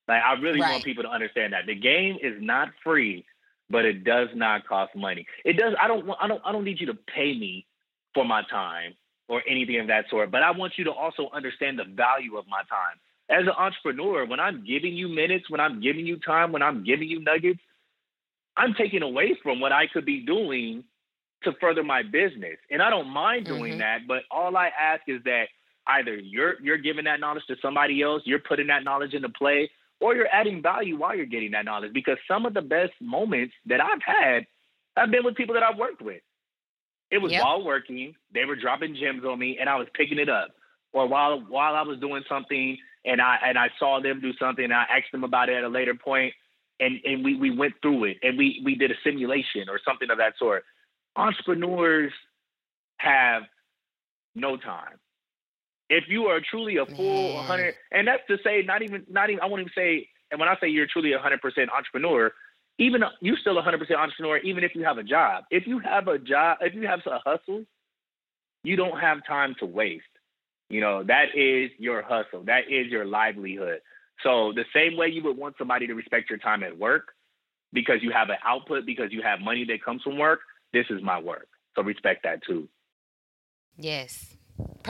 [SPEAKER 2] Like i really right. want people to understand that. The game is not free but it does not cost money. It does. I don't. I don't. I don't need you to pay me for my time or anything of that sort. But I want you to also understand the value of my time as an entrepreneur. When I'm giving you minutes, when I'm giving you time, when I'm giving you nuggets, I'm taking away from what I could be doing to further my business, and I don't mind doing mm-hmm. that. But all I ask is that either you're you're giving that knowledge to somebody else, you're putting that knowledge into play, or you're adding value while you're getting that knowledge. Because some of the best moments that I've had have been with people that I've worked with. It was yep. while working, they were dropping gems on me, and I was picking it up. Or while while I was doing something, and I and I saw them do something, and I asked them about it at a later point, and and we we went through it, and we we did a simulation or something of that sort. Entrepreneurs have no time if you are truly a full 100 and that's to say not even not even i won't even say and when i say you're truly a 100% entrepreneur even you're still a 100% entrepreneur even if you have a job. If you have a job if you have a hustle you don't have time to waste. You know that is your hustle. That is your livelihood. So the same way you would want somebody to respect your time at work because you have an output because you have money that comes from work this is my work. So respect that too.
[SPEAKER 1] Yes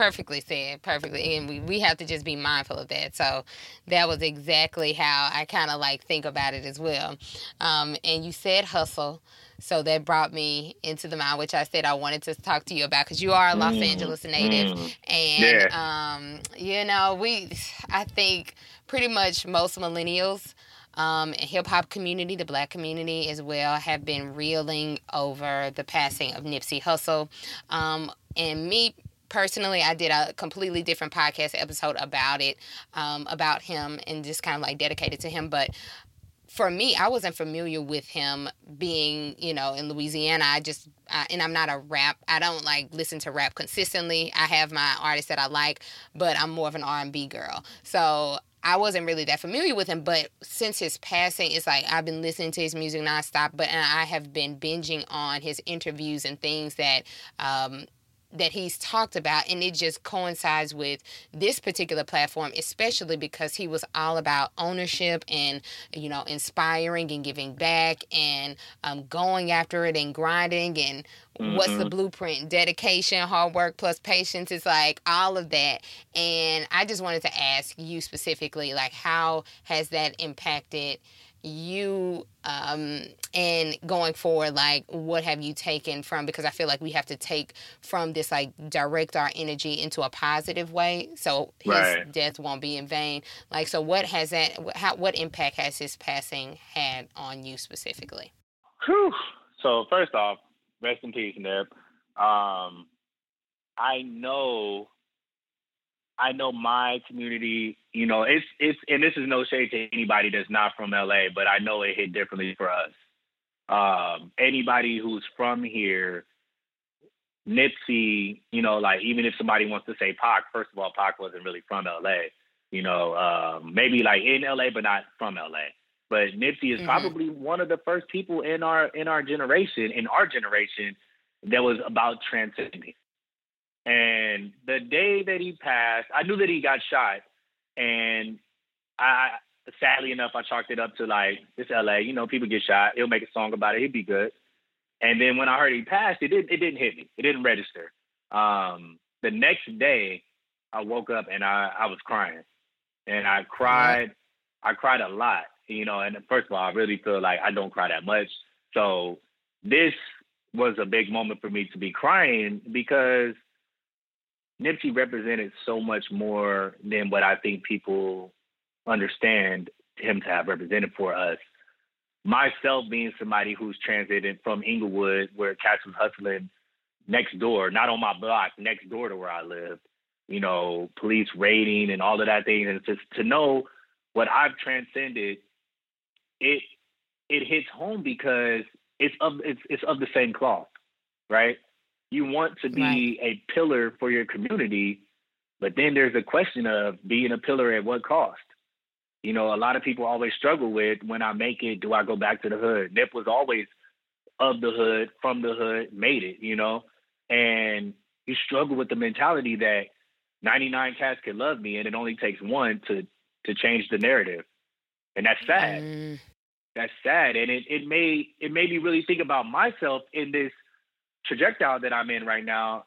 [SPEAKER 1] perfectly said perfectly and we, we have to just be mindful of that so that was exactly how i kind of like think about it as well um, and you said hustle so that brought me into the mind which i said i wanted to talk to you about because you are a los mm, angeles native mm, and yeah. um, you know we i think pretty much most millennials um, hip hop community, the black community as well, have been reeling over the passing of Nipsey Hussle. Um, and me personally, I did a completely different podcast episode about it, um, about him, and just kind of like dedicated to him. But for me, I wasn't familiar with him being, you know, in Louisiana. I just, uh, and I'm not a rap. I don't like listen to rap consistently. I have my artists that I like, but I'm more of an R&B girl. So I wasn't really that familiar with him, but since his passing, it's like I've been listening to his music nonstop. But I have been binging on his interviews and things that um, that he's talked about and it just coincides with this particular platform especially because he was all about ownership and you know inspiring and giving back and um, going after it and grinding and mm-hmm. what's the mm-hmm. blueprint dedication hard work plus patience it's like all of that and i just wanted to ask you specifically like how has that impacted you um, and going forward, like what have you taken from? Because I feel like we have to take from this, like direct our energy into a positive way, so his right. death won't be in vain. Like, so what has that? How, what impact has his passing had on you specifically?
[SPEAKER 2] Whew. So first off, rest in peace, Nip. Um, I know I know my community, you know, it's it's and this is no shade to anybody that's not from LA, but I know it hit differently for us. Um, anybody who's from here, Nipsey, you know, like even if somebody wants to say Pac, first of all, Pac wasn't really from LA. You know, um, maybe like in LA, but not from LA. But Nipsey is mm-hmm. probably one of the first people in our in our generation, in our generation, that was about transcending. And the day that he passed, I knew that he got shot. And I, sadly enough, I chalked it up to like, it's LA, you know, people get shot. He'll make a song about it. He'd be good. And then when I heard he passed, it didn't, it didn't hit me. It didn't register. Um, the next day, I woke up and I, I was crying. And I cried. I cried a lot, you know. And first of all, I really feel like I don't cry that much. So this was a big moment for me to be crying because – Nipsey represented so much more than what I think people understand him to have represented for us. Myself being somebody who's transited from Inglewood, where cats was hustling next door, not on my block, next door to where I lived, you know, police raiding and all of that thing. And just to know what I've transcended, it it hits home because it's of it's it's of the same cloth, right? You want to be right. a pillar for your community, but then there's a question of being a pillar at what cost? You know, a lot of people always struggle with when I make it, do I go back to the hood? Nip was always of the hood, from the hood, made it, you know? And you struggle with the mentality that 99 cats can love me and it only takes one to to change the narrative. And that's sad. Mm. That's sad. And it, it made it made me really think about myself in this trajectory that I'm in right now,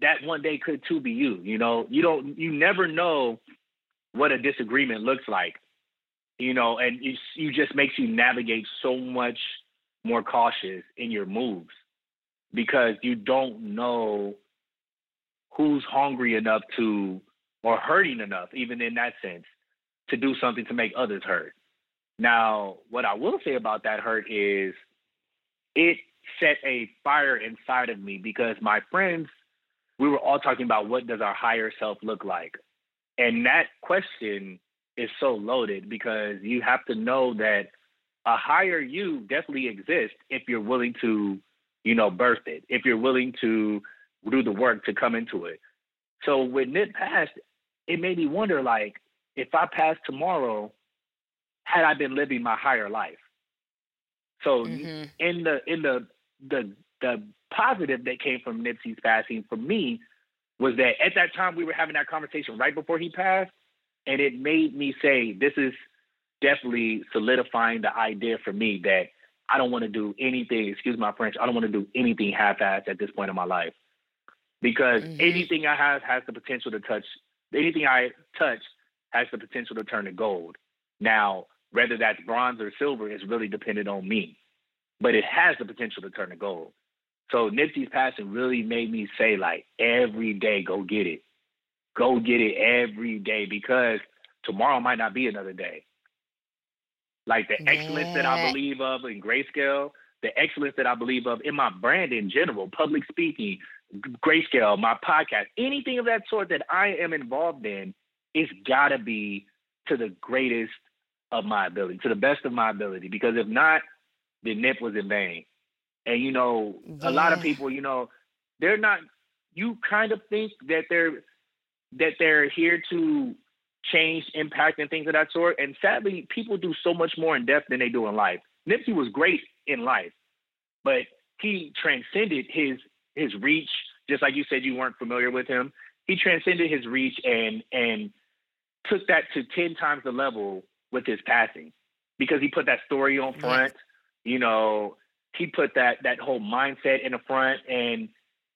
[SPEAKER 2] that one day could too be you. You know, you don't, you never know what a disagreement looks like. You know, and you, you just makes you navigate so much more cautious in your moves because you don't know who's hungry enough to or hurting enough, even in that sense, to do something to make others hurt. Now, what I will say about that hurt is it set a fire inside of me because my friends, we were all talking about what does our higher self look like? And that question is so loaded because you have to know that a higher you definitely exists if you're willing to, you know, birth it, if you're willing to do the work to come into it. So when it passed, it made me wonder like, if I passed tomorrow, had I been living my higher life? So mm-hmm. in the in the the the positive that came from Nipsey's passing for me was that at that time we were having that conversation right before he passed, and it made me say this is definitely solidifying the idea for me that I don't want to do anything. Excuse my French. I don't want to do anything half-assed at this point in my life because mm-hmm. anything I have has the potential to touch. Anything I touch has the potential to turn to gold. Now, whether that's bronze or silver is really dependent on me but it has the potential to turn to gold. So Nipsey's passing really made me say, like, every day, go get it. Go get it every day because tomorrow might not be another day. Like the yeah. excellence that I believe of in grayscale, the excellence that I believe of in my brand in general, public speaking, grayscale, my podcast, anything of that sort that I am involved in, it's gotta be to the greatest of my ability, to the best of my ability. Because if not, the nip was in vain. And you know, yeah. a lot of people, you know, they're not. You kind of think that they're that they're here to change, impact, and things of that sort. And sadly, people do so much more in depth than they do in life. Nipsey was great in life, but he transcended his his reach. Just like you said, you weren't familiar with him. He transcended his reach and and took that to ten times the level with his passing because he put that story on front. Yes you know, he put that that whole mindset in the front, and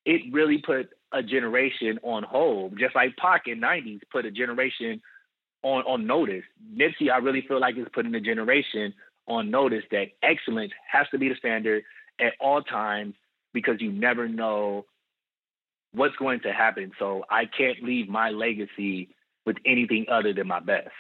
[SPEAKER 2] it really put a generation on hold. Just like Pac in '90s put a generation on on notice. Nipsey, I really feel like is putting a generation on notice that excellence has to be the standard at all times because you never know what's going to happen. So I can't leave my legacy with anything other than my best.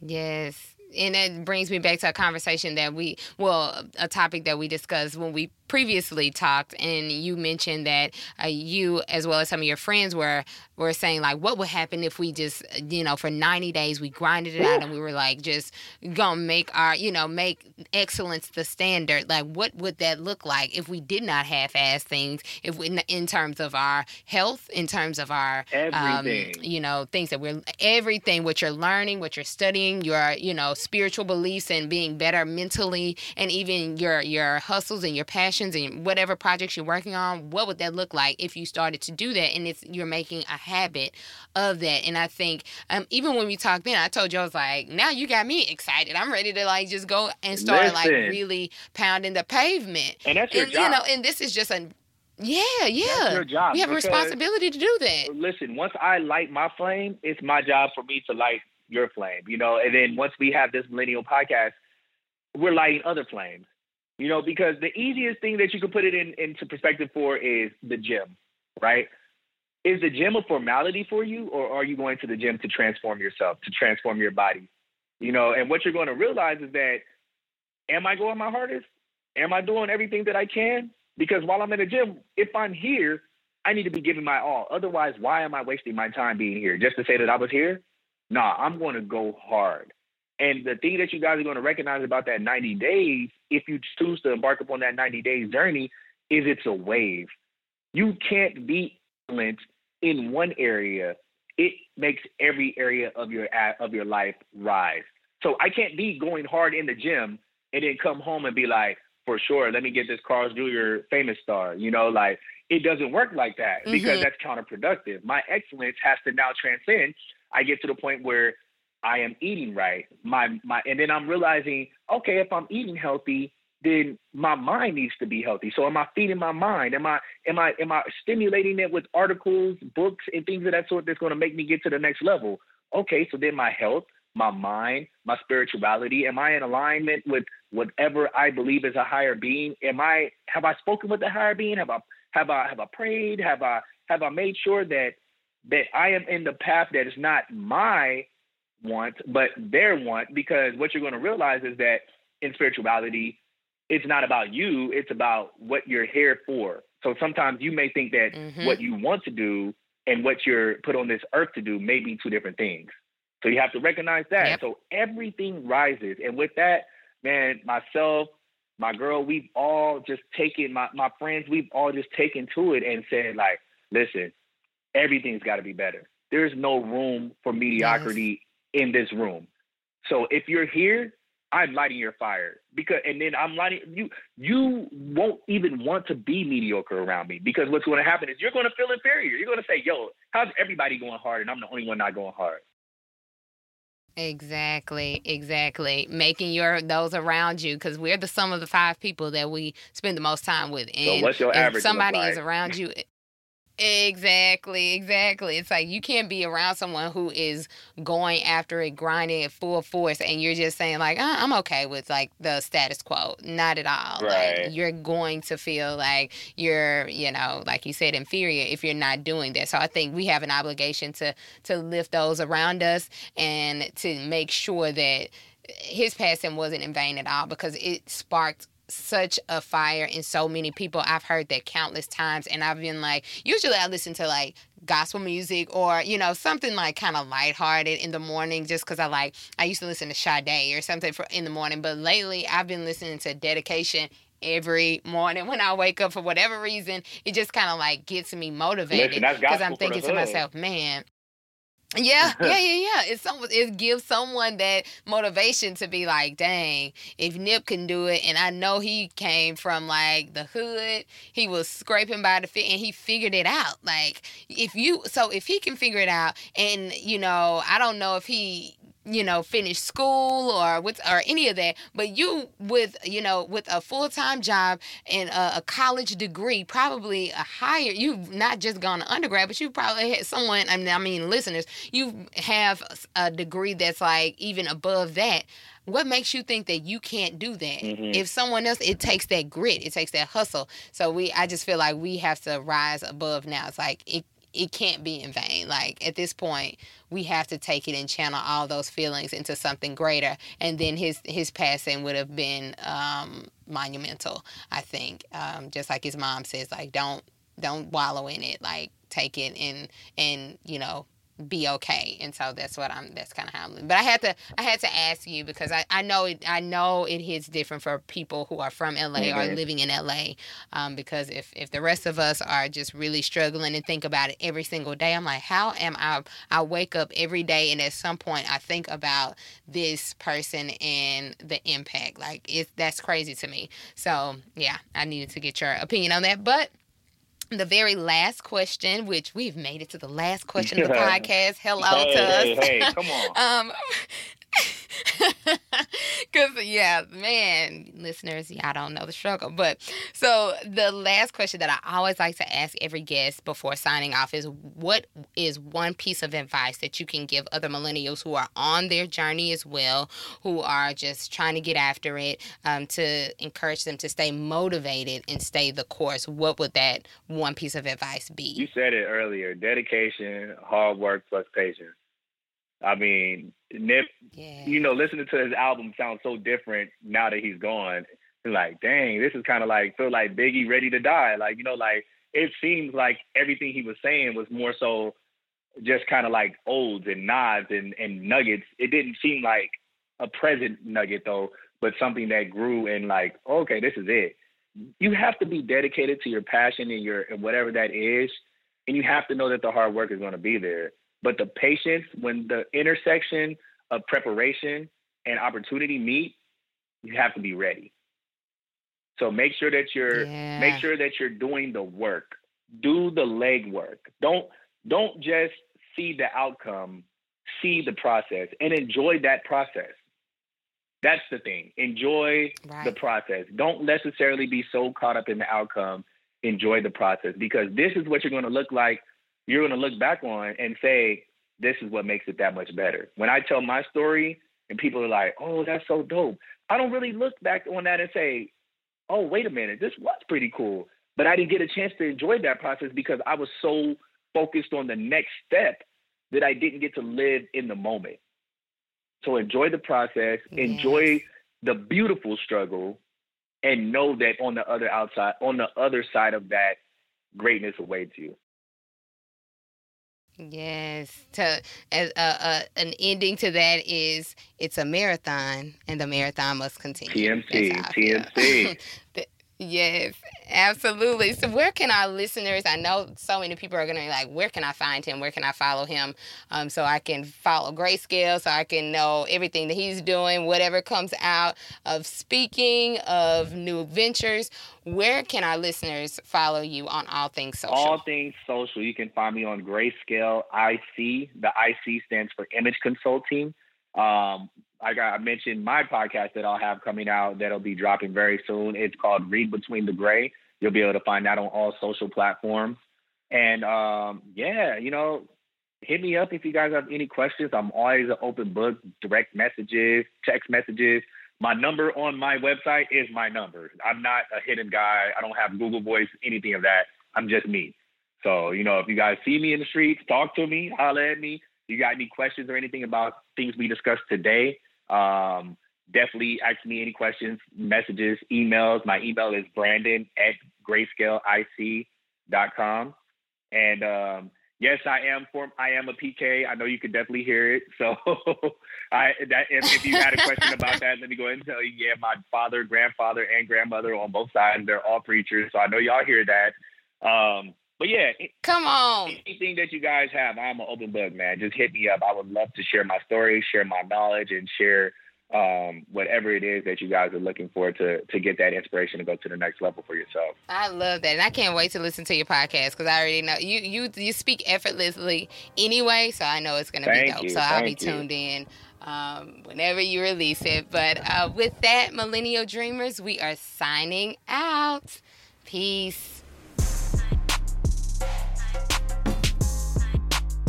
[SPEAKER 1] Yes. And it brings me back to a conversation that we, well, a topic that we discussed when we previously talked, and you mentioned that uh, you, as well as some of your friends, were were saying like, what would happen if we just, you know, for ninety days we grinded it out and we were like just gonna make our, you know, make excellence the standard. Like, what would that look like if we did not half-ass things? If we, in terms of our health, in terms of our,
[SPEAKER 2] um,
[SPEAKER 1] you know, things that we're everything, what you're learning, what you're studying, your, you know, spiritual beliefs and being better mentally, and even your your hustles and your passions and whatever projects you're working on, what would that look like if you started to do that? And it's you're making a habit of that. And I think um, even when we talked then, I told you I was like, now you got me excited. I'm ready to like just go and start Listen. like really pounding the pavement.
[SPEAKER 2] And that's your
[SPEAKER 1] and,
[SPEAKER 2] job.
[SPEAKER 1] You know, and this is just a yeah, yeah.
[SPEAKER 2] Your job.
[SPEAKER 1] We have a responsibility to do that.
[SPEAKER 2] Listen, once I light my flame, it's my job for me to light your flame, you know, and then once we have this millennial podcast, we're lighting other flames. You know, because the easiest thing that you can put it in into perspective for is the gym, right? Is the gym a formality for you, or are you going to the gym to transform yourself, to transform your body? You know, and what you're going to realize is that, am I going my hardest? Am I doing everything that I can? Because while I'm in the gym, if I'm here, I need to be giving my all. Otherwise, why am I wasting my time being here just to say that I was here? Nah, I'm going to go hard. And the thing that you guys are going to recognize about that 90 days, if you choose to embark upon that 90 days journey, is it's a wave. You can't be excellent in one area. It makes every area of your of your life rise. So I can't be going hard in the gym and then come home and be like, for sure, let me get this Carl's Jr. famous star. You know, like it doesn't work like that because mm-hmm. that's counterproductive. My excellence has to now transcend. I get to the point where I am eating right. My my and then I'm realizing, okay, if I'm eating healthy, then my mind needs to be healthy. So am I feeding my mind? Am I am I am I stimulating it with articles, books, and things of that sort that's going to make me get to the next level? Okay, so then my health, my mind, my spirituality, am I in alignment with whatever I believe is a higher being? Am I have I spoken with the higher being? Have I have I have I prayed? Have I have I made sure that that I am in the path that is not my want, but their want, because what you're going to realize is that in spirituality, it's not about you, it's about what you're here for. So sometimes you may think that mm-hmm. what you want to do and what you're put on this earth to do may be two different things. So you have to recognize that. Yep. So everything rises. And with that, man, myself, my girl, we've all just taken my, my friends, we've all just taken to it and said, like, listen, everything's gotta be better. There's no room for mediocrity in this room. So if you're here, I'm lighting your fire because, and then I'm lighting you. You won't even want to be mediocre around me because what's going to happen is you're going to feel inferior. You're going to say, "Yo, how's everybody going hard and I'm the only one not going hard?"
[SPEAKER 1] Exactly, exactly. Making your those around you because we're the sum of the five people that we spend the most time with.
[SPEAKER 2] And so what's your average?
[SPEAKER 1] somebody
[SPEAKER 2] like?
[SPEAKER 1] is around you, Exactly, exactly. It's like you can't be around someone who is going after it, grinding at full force, and you're just saying like, oh, "I'm okay with like the status quo." Not at all.
[SPEAKER 2] Right.
[SPEAKER 1] Like, you're going to feel like you're, you know, like you said, inferior if you're not doing that. So I think we have an obligation to to lift those around us and to make sure that his passing wasn't in vain at all because it sparked such a fire in so many people. I've heard that countless times, and I've been like, usually I listen to like gospel music or you know something like kind of lighthearted in the morning just because I like I used to listen to Sade or something for in the morning, but lately I've been listening to dedication every morning when I wake up for whatever reason. It just kind of like gets me motivated
[SPEAKER 2] because
[SPEAKER 1] I'm thinking to myself, man, yeah, yeah, yeah, yeah. It's some it gives someone that motivation to be like, dang, if Nip can do it, and I know he came from like the hood, he was scraping by the fit, and he figured it out. Like if you, so if he can figure it out, and you know, I don't know if he you know finish school or with or any of that but you with you know with a full-time job and a, a, college degree probably a higher you've not just gone to undergrad but you probably had someone I mean, I mean listeners you have a degree that's like even above that. What makes you think that you can't do that? Mm-hmm. if someone else it takes that grit it takes that hustle. So we i just feel like we have to rise above now. It's like it it can't be in vain. Like at this point, we have to take it and channel all those feelings into something greater. And then his his passing would have been um, monumental. I think, um, just like his mom says, like don't don't wallow in it. Like take it and and you know be okay and so that's what i'm that's kind of how i'm but i had to i had to ask you because i i know it i know it hits different for people who are from la mm-hmm. or living in la um, because if if the rest of us are just really struggling and think about it every single day i'm like how am i i wake up every day and at some point i think about this person and the impact? Like it's that's crazy to me. So yeah i needed to get your opinion on that. But the very last question, which we've made it to the last question of the podcast. Hello
[SPEAKER 2] hey,
[SPEAKER 1] to
[SPEAKER 2] hey, us. Hey, come on.
[SPEAKER 1] um, Because, yeah, man, listeners, y'all don't know the struggle. But so the last question that I always like to ask every guest before signing off is what is one piece of advice that you can give other millennials who are on their journey as well, who are just trying to get after it, um, to encourage them to stay motivated and stay the course? What would that one piece of advice be?
[SPEAKER 2] You said it earlier dedication, hard work, plus patience. I mean, Nip, yeah. you know, listening to his album sounds so different now that he's gone. like, dang, this is kind of like feel like Biggie ready to die. Like, you know, like it seems like everything he was saying was more so just kind of like odes and nods and, and nuggets. It didn't seem like a present nugget though, but something that grew and like, okay, this is it. You have to be dedicated to your passion and your and whatever that is, and you have to know that the hard work is going to be there. But the patience, when the intersection of preparation and opportunity meet, you have to be ready. So make sure that you're yeah. make sure that you're doing the work. Do the legwork. Don't don't just see the outcome, see the process and enjoy that process. That's the thing. Enjoy right. the process. Don't necessarily be so caught up in the outcome. Enjoy the process because this is what you're going to look like you're going to look back on and say, this is what makes it that much better. When I tell my story and people are like, oh, that's so dope, I don't really look back on that and say, oh, wait a minute, this was pretty cool. But I didn't get a chance to enjoy that process because I was so focused on the next step that I didn't get to live in the moment. So enjoy the process, yes. enjoy the beautiful struggle, and know that on the other outside, on the other side of that, greatness awaits you.
[SPEAKER 1] Yes. To as uh, uh, an ending to that is it's a marathon and the marathon must continue.
[SPEAKER 2] TMC. TMC.
[SPEAKER 1] Yes, absolutely. So, where can our listeners? I know so many people are going to be like, where can I find him? Where can I follow him? Um, so I can follow Grayscale, so I can know everything that he's doing, whatever comes out of speaking, of new ventures. Where can our listeners follow you on all things social?
[SPEAKER 2] All things social. You can find me on Grayscale IC. The IC stands for Image Consulting. Um, like I mentioned, my podcast that I'll have coming out that'll be dropping very soon. It's called Read Between the Gray. You'll be able to find that on all social platforms. And um, yeah, you know, hit me up if you guys have any questions. I'm always an open book, direct messages, text messages. My number on my website is my number. I'm not a hidden guy. I don't have Google Voice, anything of that. I'm just me. So, you know, if you guys see me in the streets, talk to me, holler at me. You got any questions or anything about things we discussed today? Um, definitely ask me any questions, messages, emails. My email is brandon at grayscaleic.com. And um, yes, I am for I am a PK. I know you could definitely hear it. So I that if, if, you had a question about that, let me go ahead and tell you. Yeah, my father, grandfather, and grandmother on both sides, they're all preachers. So I know y'all hear that. Um, but yeah,
[SPEAKER 1] come on.
[SPEAKER 2] Anything that you guys have, I'm an open book, man. Just hit me up. I would love to share my story, share my knowledge, and share um, whatever it is that you guys are looking for to to get that inspiration to go to the next level for yourself.
[SPEAKER 1] I love that, and I can't wait to listen to your podcast because I already know you you you speak effortlessly anyway, so I know it's going to be dope. You, so I'll be tuned in um, whenever you release it. But uh, with that, Millennial Dreamers, we are signing out. Peace.